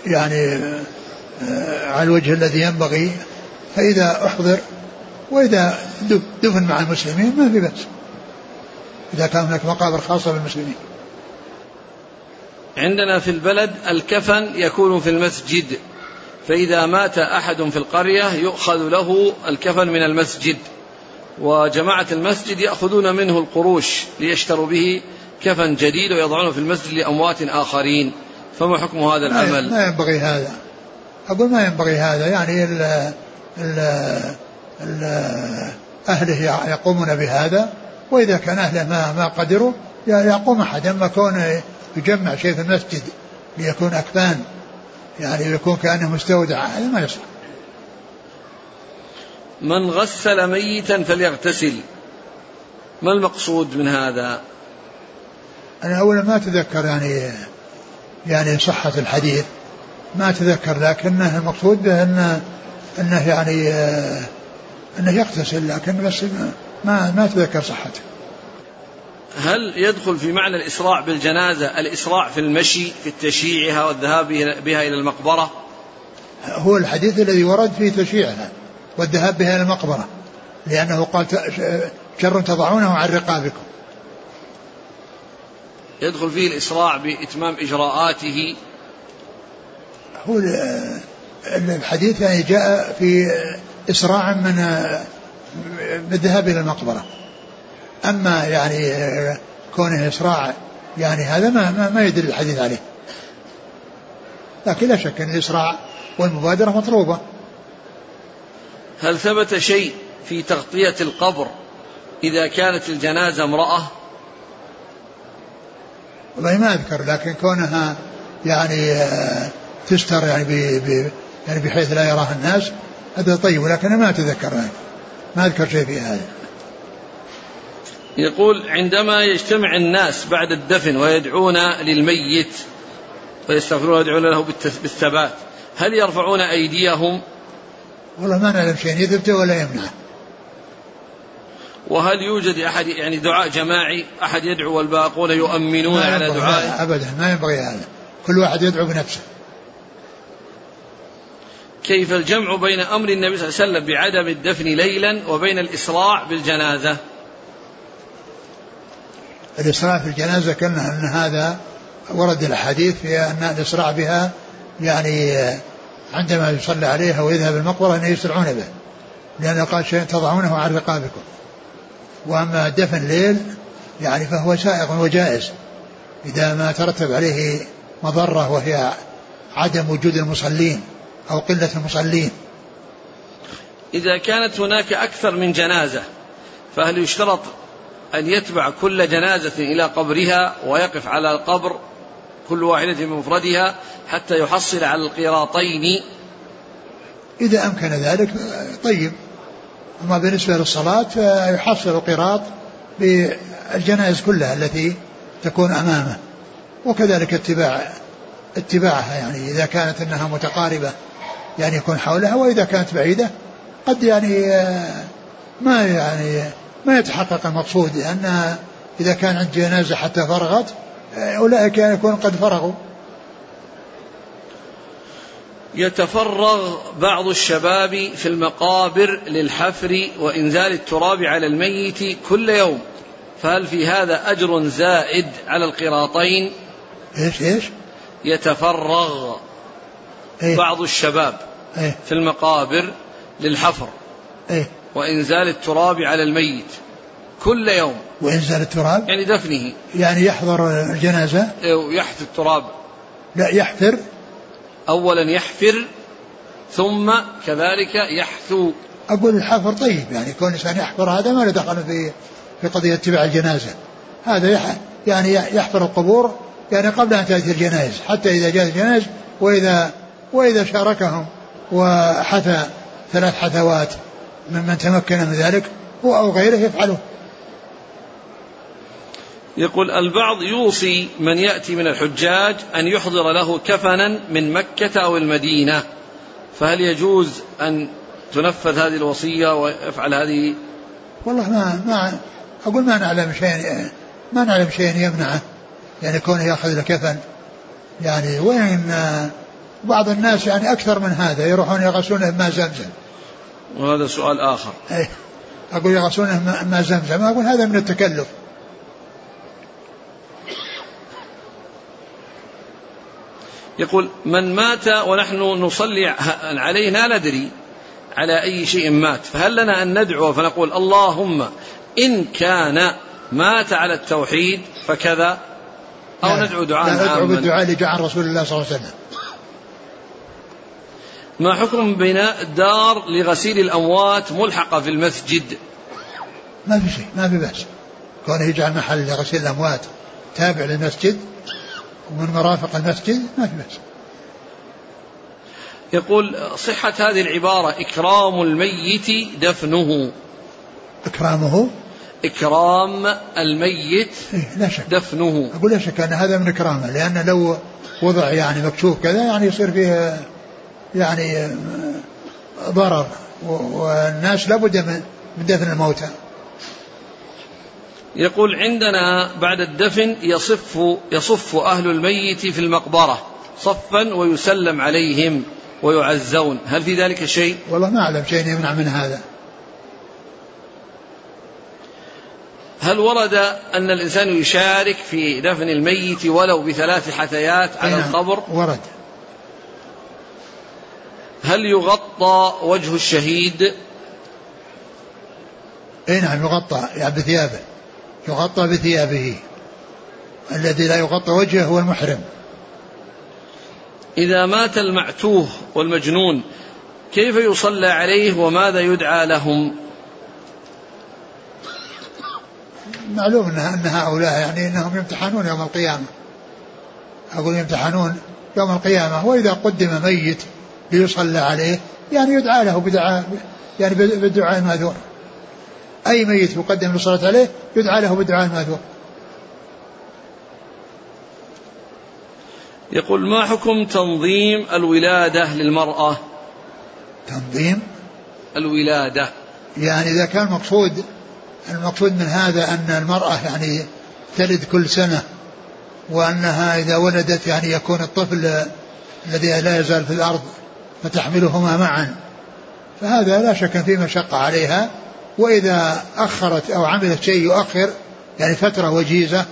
يعني آه، على الوجه الذي ينبغي. فإذا أحضر وإذا دفن مع المسلمين ما في بأس. إذا كان هناك مقابر خاصة بالمسلمين. عندنا في البلد الكفن يكون في المسجد فإذا مات أحد في القرية يؤخذ له الكفن من المسجد وجماعة المسجد يأخذون منه القروش ليشتروا به كفن جديد ويضعونه في المسجد لأموات آخرين. فما حكم هذا العمل؟ ما ينبغي هذا. أقول ما ينبغي هذا يعني ال ال ال أهله يقومون بهذا وإذا كان أهله ما, ما قدروا يقوم أحد أما كون يجمع شيء في المسجد ليكون أكفان يعني يكون كأنه مستودع هذا ما يصلح. من غسل ميتا فليغتسل. ما المقصود من هذا؟ أنا أولا ما أتذكر يعني يعني صحة الحديث ما أتذكر لكنه المقصود أنه أنه يعني أنه يغتسل لكن بس ما ما أتذكر صحته. هل يدخل في معنى الإسراع بالجنازة الإسراع في المشي في تشييعها والذهاب بها إلى المقبرة؟ هو الحديث الذي ورد في تشييعها والذهاب بها إلى المقبرة لأنه قال شر تضعونه عن رقابكم. يدخل فيه الإسراع بإتمام إجراءاته؟ هو الحديث يعني جاء في إسراع من بالذهاب إلى المقبرة. أما يعني كونه إسراع يعني هذا ما, ما, ما يدل الحديث عليه. لكن لا شك أن الإسراع والمبادرة مطلوبة. هل ثبت شيء في تغطية القبر إذا كانت الجنازة امرأة؟ والله ما أذكر لكن كونها يعني تستر يعني ب يعني بحيث لا يراها الناس هذا طيب ولكن ما أتذكر يعني ما أذكر شيء في هذا. يقول عندما يجتمع الناس بعد الدفن ويدعون للميت ويستغفرون ويدعون له بالثبات هل يرفعون أيديهم؟ والله ما نعلم شيء يثبت ولا يمنع وهل يوجد أحد يعني دعاء جماعي أحد يدعو والباقون يؤمنون على دعائه أبدا ما ينبغي هذا. كل واحد يدعو بنفسه. كيف الجمع بين أمر النبي صلى الله عليه وسلم بعدم الدفن ليلا وبين الإسراع بالجنازة؟ الإسراع في الجنازة كنا أن هذا ورد الحديث في أن الإسراع بها يعني عندما يصلى عليها ويذهب المقبرة أن يسرعون به لأنه قال شيء تضعونه عن رقابكم. وأما دفن ليل يعني فهو سائغ وجائز. إذا ما ترتب عليه مضرة وهي عدم وجود المصلين أو قلة المصلين. إذا كانت هناك أكثر من جنازة فهل يشترط أن يتبع كل جنازة إلى قبرها ويقف على القبر كل واحدة بمفردها حتى يحصل على القيراطين إذا أمكن ذلك طيب. أما بالنسبة للصلاة فيحصل القراط بالجنائز كلها التي تكون أمامه وكذلك اتباع اتباعها يعني إذا كانت أنها متقاربة. يعني يكون حولها وإذا كانت بعيدة قد يعني ما يعني ما يتحقق المقصود لأن إذا كان عند جنازة حتى فرغت أولئك يكون قد فرغوا. يتفرغ بعض الشباب في المقابر للحفر وإنزال التراب على الميت كل يوم. فهل في هذا أجر زائد على القراطين؟ إيش إيش؟ يتفرغ. إيه؟ بعض الشباب إيه؟ في المقابر للحفر. إيه؟ وإنزال التراب على الميت كل يوم. وإنزال التراب؟ يعني دفنه. يعني يحضر الجنازة؟ إيه، يحث التراب. لا يحفر. أولا يحفر ثم كذلك يحثو. أقول الحفر طيب يعني كون الإنسان يحفر هذا ما له دخل في في قضية اتباع الجنازة. هذا يعني يحفر القبور يعني قبل أن تأتي الجنائز حتى إذا جاءت الجنائز وإذا وإذا شاركهم وحثى ثلاث حثوات ممن تمكن من ذلك هو أو غيره يفعله. يقول البعض يوصي من يأتي من الحجاج أن يحضر له كفنا من مكة أو المدينة. فهل يجوز أن تنفذ هذه الوصية ويفعل هذه؟ والله ما ما أقول ما نعلم شيء ما نعلم شيء يمنعه. يعني كونه يأخذ له كفن يعني وين بعض الناس يعني أكثر من هذا يروحون يغسلون ماء زمزم. وهذا سؤال آخر. أي أقول يغسلون ماء زمزم. أقول هذا من التكلف. يقول من مات ونحن نصلي عليه لا ندري على أي شيء مات. فهل لنا أن ندعو فنقول اللهم إن كان مات على التوحيد فكذا؟ أو ندعو دعاء لا ندعو بالدعاء اللي جاء عن رسول الله صلى الله عليه وسلم. ما حكم بناء دار لغسيل الأموات ملحقة في المسجد؟ ما في شيء ما في بأس. كونه يجعل محل لغسيل الأموات تابع للمسجد ومن مرافق المسجد ما في بأس. يقول صحة هذه العبارة إكرام الميت دفنه. إكرامه؟ إكرام الميت إيه لا شك. دفنه. أقول لا شك أن هذا من إكرامه لأن لو وضع يعني مكشوف كذا يعني يصير فيه يعني ضرر والناس لابد من دفن الموتى. يقول عندنا بعد الدفن يصف يصف أهل الميت في المقبرة صفا ويسلم عليهم ويعزون. هل في ذلك شيء؟ والله ما أعلم شيء يمنع من هذا. هل ورد أن الإنسان يشارك في دفن الميت ولو بثلاث حثيات على نعم القبر؟ ورد. هل يغطى وجه الشهيد؟ اي نعم يغطى يعني بثيابه. يغطى بثيابه. الذي لا يغطى وجهه هو المحرم. إذا مات المعتوه والمجنون كيف يصلى عليه وماذا يدعى لهم؟ معلوم إن هؤلاء يعني إنهم يمتحنون يوم القيامة. أقول يمتحنون يوم القيامة وإذا قدم ميت ليصلى عليه يعني يدعى له بدعاء يعني بالدعاء الماذور أي ميت يقدم للصلاة عليه يدعى له بالدعاء الماذور يقول ما حكم تنظيم الولادة للمرأة؟ تنظيم الولادة. يعني إذا كان مقصود المقصود من هذا أن المرأة يعني تلد كل سنة وأنها إذا ولدت يعني يكون الطفل الذي لا يزال في الأرض فتحملهما معا. فهذا لا شك فيه مشقة عليها وإذا أخرت أو عملت شيء يؤخر يعني فترة وجيزة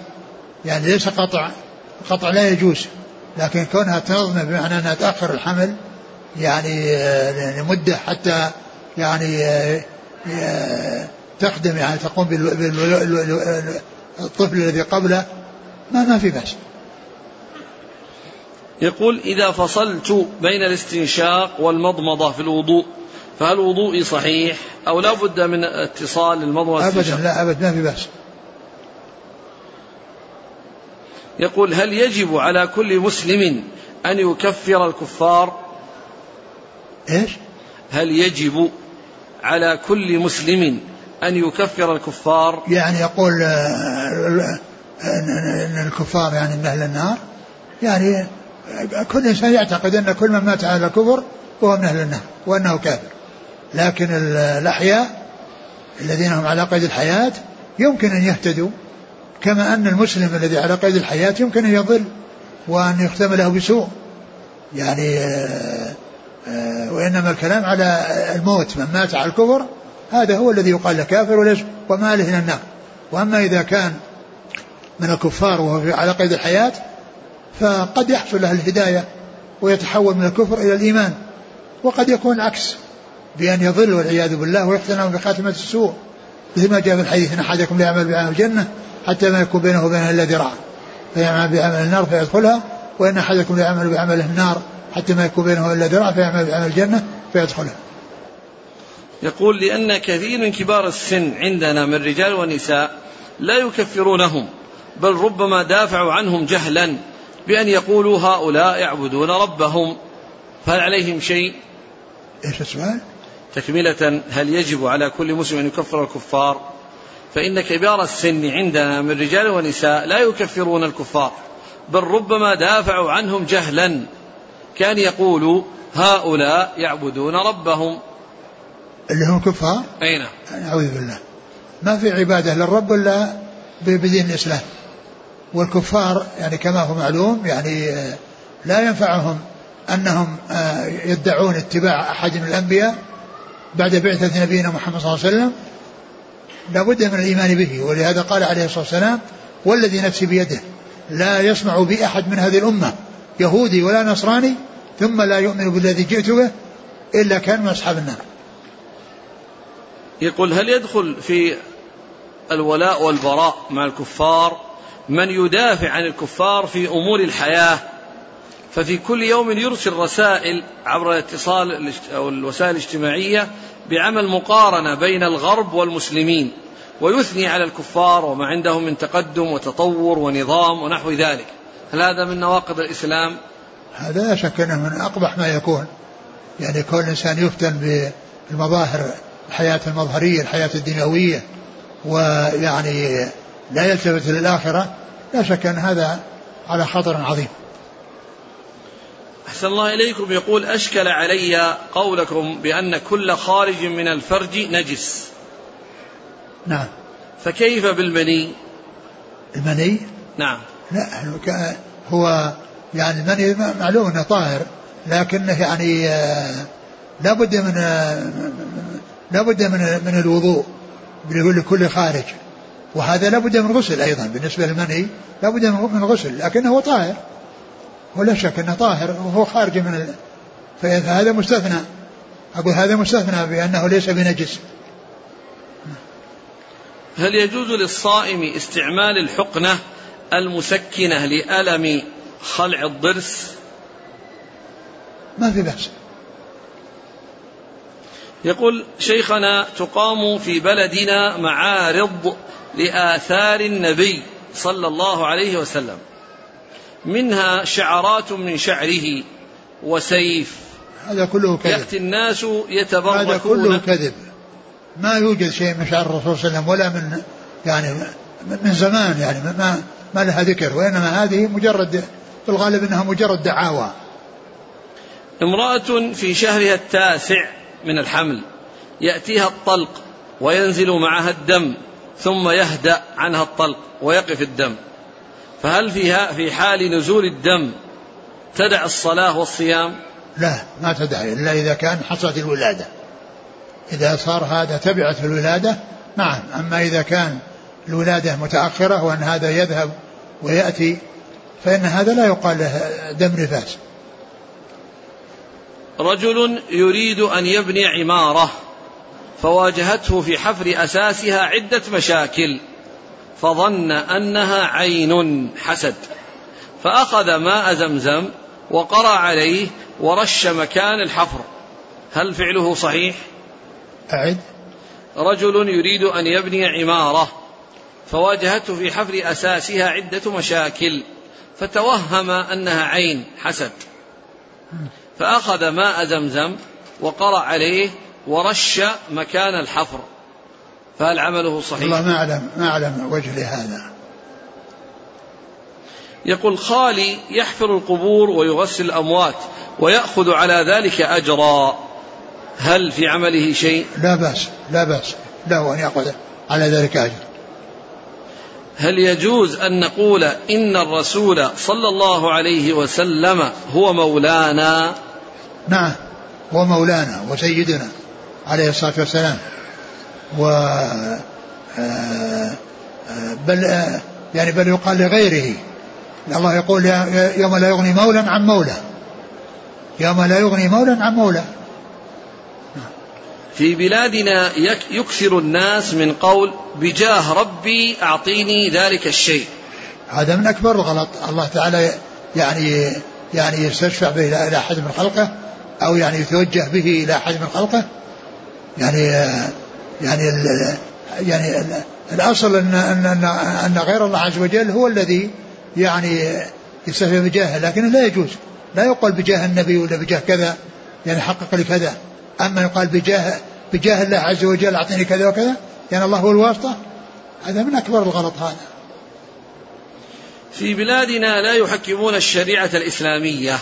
يعني ليس قطع قطع لا يجوز لكن كونها تنظم بمعنى أنها تأخر الحمل يعني آه، لمدة حتى يعني آه، تخدم يعني تقوم بالطفل الذي قبله ما ما في بأس. يقول إذا فصلت بين الاستنشاق والمضمضة في الوضوء فهل وضوئي صحيح أو لا بد من اتصال المضمضة أبدا لا أبدا ما في بأس يقول هل يجب على كل مسلم أن يكفر الكفار إيش هل يجب على كل مسلم أن يكفر الكفار يعني يقول آه، أن الكفار يعني من أهل النار يعني كل إنسان يعتقد أن كل من مات على الكفر هو من أهل النار وأنه كافر. لكن الأحياء الذين هم على قيد الحياة يمكن أن يهتدوا كما أن المسلم الذي على قيد الحياة يمكن أن يضل وأن يختم له بسوء. يعني آه، آه، وإنما الكلام على الموت من مات على الكفر هذا هو الذي يقال له كافر وليس وماله إلى النار وأما إذا كان من الكفار وهو على قيد الحياة فقد يحصل له الهداية ويتحول من الكفر إلى الإيمان وقد يكون العكس بأن يضل والعياذ بالله ويختنم بخاتمة السوء. مثل ما جاء في الحديث أن أحدكم لا يعمل بعمل الجنة حتى ما يكون بينه وبينها إلا ذراع فيعمل بعمل النار فيدخلها وإن أحدكم لا يعمل بعمل النار حتى ما يكون بينه إلا ذراع فيعمل بعمل الجنة فيدخلها. يقول لأن كثير من كبار السن عندنا من رجال ونساء لا يكفرونهم بل ربما دافعوا عنهم جهلا بأن يقولوا هؤلاء يعبدون ربهم فهل عليهم شيء؟ إيش السؤال؟ تكملة هل يجب على كل مسلم أن يكفر الكفار؟ فإن كبار السن عندنا من رجال ونساء لا يكفرون الكفار بل ربما دافعوا عنهم جهلا. كان يقول هؤلاء يعبدون ربهم. اللي هم كفار؟ أي نعم. أعوذ بالله. ما في عبادة للرب إلا بدين الإسلام. والكفار يعني كما هو معلوم يعني آه، لا ينفعهم أنهم آه، يدعون اتباع أحد من الأنبياء بعد بعثة نبينا محمد صلى الله عليه وسلم. لابد من الإيمان به ولهذا قال عليه الصلاة والسلام والذي نفسي بيده لا يسمع بي أحد من هذه الأمة يهودي ولا نصراني ثم لا يؤمن بالذي جئت به إلا كان من أصحاب النار. يقول هل يدخل في الولاء والبراء مع الكفار من يدافع عن الكفار في أمور الحياة ففي كل يوم يرسل رسائل عبر الاتصال أو الوسائل الاجتماعية بعمل مقارنة بين الغرب والمسلمين ويثني على الكفار وما عندهم من تقدم وتطور ونظام ونحو ذلك. هل هذا من نواقض الإسلام؟ هذا لا شك إنه من أقبح ما يكون. يعني كل انسان يفتن بالمظاهر الحياة المظهرية الحياة الدنيوية ويعني لا يلتفت للآخرة لا شك أن هذا على خطر عظيم. أحسن الله إليكم. يقول أشكل علي قولكم بأن كل خارج من الفرج نجس. نعم. فكيف بالمني؟ المني؟ نعم. لا هو يعني المني معلوم إنه طاهر لكنه يعني آه، لابد من آه، لابد من من الوضوء لكل خارج. وهذا لابد من غسل أيضا. بالنسبة للمني لابد من غسل لكنه طاهر. ولا شك أنه طاهر وهو خارج من ال... فهذا مستثنى. أقول هذا مستثنى بأنه ليس بنجس. هل يجوز للصائم استعمال الحقنة المسكنة لألم خلع الضرس؟ ما في بأس. يقول شيخنا تقام في بلدنا معارض لآثار النبي صلى الله عليه وسلم. منها شعرات من شعره وسيف. هذا كله كذب. يأتي الناس يتبركون. هذا كله كذب. ما يوجد شيء من شعر الرسول صلى الله عليه وسلم ولا من يعني من زمان يعني ما ما لها ذكر وإنما هذه مجرد في الغالب أنها مجرد دعاوى. امرأة في شهرها التاسع من الحمل يأتيها الطلق وينزل معها الدم. ثم يهدأ عنها الطلق ويقف الدم. فهل فيها في حال نزول الدم تدع الصلاة والصيام؟ لا ما تدع إلا إذا كان حصلت الولادة. إذا صار هذا تبعت الولادة نعم. أما إذا كان الولادة متأخرة وأن هذا يذهب ويأتي فإن هذا لا يقال له دم نفاس. رجل يريد أن يبني عمارة. فواجهته في حفر أساسها عدة مشاكل. فظن أنها عين حسد. فأخذ ماء زمزم وقرأ عليه ورش مكان الحفر. هل فعله صحيح؟ أعد. رجل يريد أن يبني عمارة. فواجهته في حفر أساسها عدة مشاكل. فتوهم أنها عين حسد. فأخذ ماء زمزم وقرأ عليه ورش مكان الحفر. فهل عمله صحيح؟ والله ما أعلم ما أعلم وجه لهذا. يقول خالي يحفر القبور ويغسل الأموات ويأخذ على ذلك أجرا. هل في عمله شيء؟ لا بأس لا بأس. له أن يأخذ على ذلك أجر. هل يجوز أن نقول إن الرسول صلى الله عليه وسلم هو مولانا؟ نعم هو مولانا وسيدنا. عليه الصلاة والسلام. و آه، آه، بل آه، يعني بل يقال لغيره. الله يقول يوم لا يغني مولا عن مولى. يوم لا يغني مولا عن مولى. في بلادنا يكثر الناس من قول بجاه ربي أعطيني ذلك الشيء. هذا من أكبر الغلط. الله تعالى يعني يعني يستشفع به إلى أحد من خلقه أو يعني يتوجه به إلى أحد من خلقه يعني يعني ال يعني الأصل أن أن أن, أن غير الله عز وجل هو الذي يعني يستشفع بجاهه لكن لا يجوز. لا يقال بجاه النبي ولا بجاه كذا يعني حقق لي كذا. أما يقال بجاه بجاه الله عز وجل أعطيني كذا وكذا يعني الله هو الواسطة. هذا من أكبر الغلط هذا. في بلادنا لا يحكمون الشريعة الإسلامية.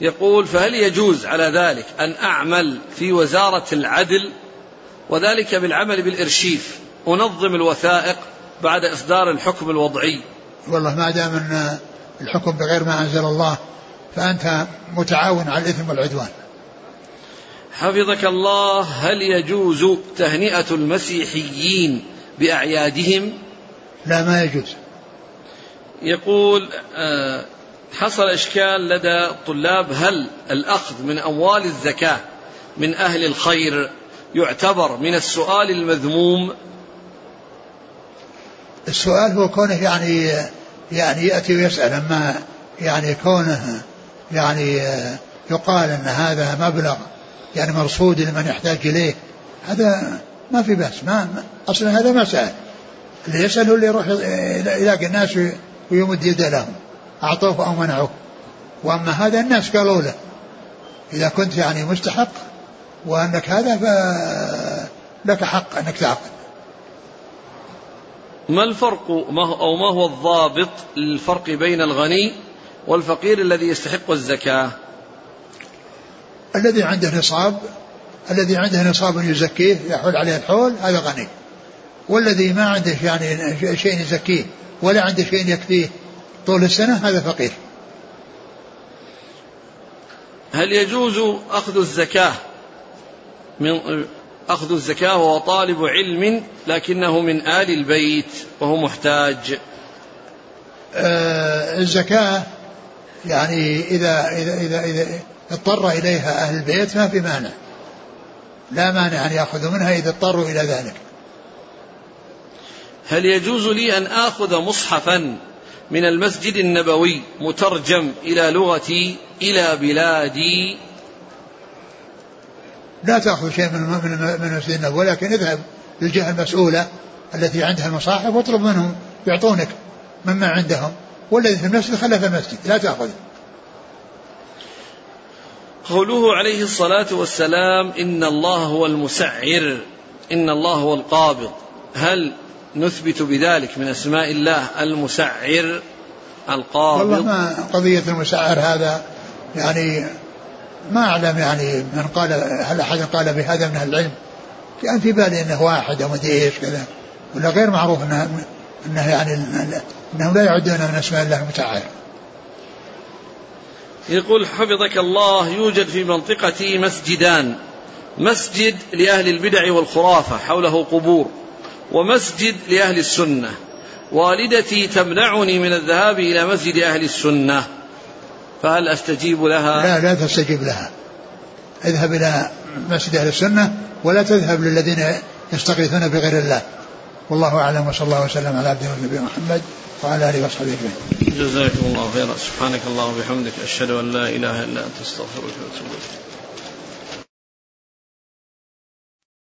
يقول فهل يجوز على ذلك أن أعمل في وزارة العدل وذلك بالعمل بالإرشيف؟ أنظم الوثائق بعد إصدار الحكم الوضعي. والله ما دام أن الحكم بغير ما أنزل الله فأنت متعاون على الإثم والعدوان. حفظك الله هل يجوز تهنئة المسيحيين بأعيادهم؟ لا ما يجوز. يقول آه، حصل إشكال لدى الطلاب هل الأخذ من أموال الزكاة من أهل الخير يعتبر من السؤال المذموم؟ السؤال هو كونه يعني يعني يأتي ويسأل أما يعني كونه يعني يقال أن هذا مبلغ يعني مرصود لمن يحتاج إليه هذا ما في بأس ما أصلا هذا ما سأل اللي يسأل هو اللي يروح يلاقي الناس ويمد يده لهم. أعطوه أو منعوه. وأما هذا الناس قالوا له إذا كنت يعني مستحق وأنك هذا فلك حق أنك تعقد ما الفرق؟ ما هو أو ما هو الضابط للفرق بين الغني والفقير الذي يستحق الزكاة؟ الذي عنده نصاب الذي عنده نصاب يزكيه يحول عليه الحول هذا غني. والذي ما عنده يعني شيء يزكيه ولا عنده شيء يكفيه طول السنة هذا فقير. هل يجوز أخذ الزكاة من أخذ الزكاة وهو طالب علم لكنه من آل البيت وهو محتاج؟ آه الزكاة يعني إذا إذا إذا, إذا اضطر إليها أهل البيت ما في مانع. لا مانع أن يأخذوا منها إذا اضطروا إلى ذلك. هل يجوز لي أن آخذ مصحفا من المسجد النبوي مترجم إلى لغتي إلى بلادي. لا تأخذ شيء من من المسجد النبوي ولكن اذهب للجهة المسؤولة التي عندها المصاحف واطلب منهم يعطونك مما عندهم والذي في المسجد خلى في المسجد لا تأخذه. قوله عليه الصلاة والسلام إن الله هو المسعر إن الله هو القابض. هل نثبت بذلك من أسماء الله المسعر القابض. والله ما قضية المسعر هذا يعني ما أعلم يعني من قال هل أحد قال بهذا من أهل العلم. كان في بالي أنه واحد أو مدري إيش كذا. ولا غير معروف أنه, أنه يعني أنهم لا يعدون من أسماء الله المسعر يقول حفظك الله يوجد في منطقتي مسجدان. مسجد لأهل البدع والخرافة حوله قبور. ومسجد لأهل السنة. والدتي تمنعني من الذهاب إلى مسجد أهل السنة. فهل أستجيب لها؟ لا لا تستجيب لها. اذهب إلى مسجد أهل السنة ولا تذهب للذين يستغيثون بغير الله. والله أعلم وصلى الله وسلم على عبده النبي محمد وعلى آله وصحبه أجمعين. جزاكم الله خيرا. سبحانك اللهم وبحمدك أشهد أن لا إله إلا أنت أستغفرك وأتوب إليك.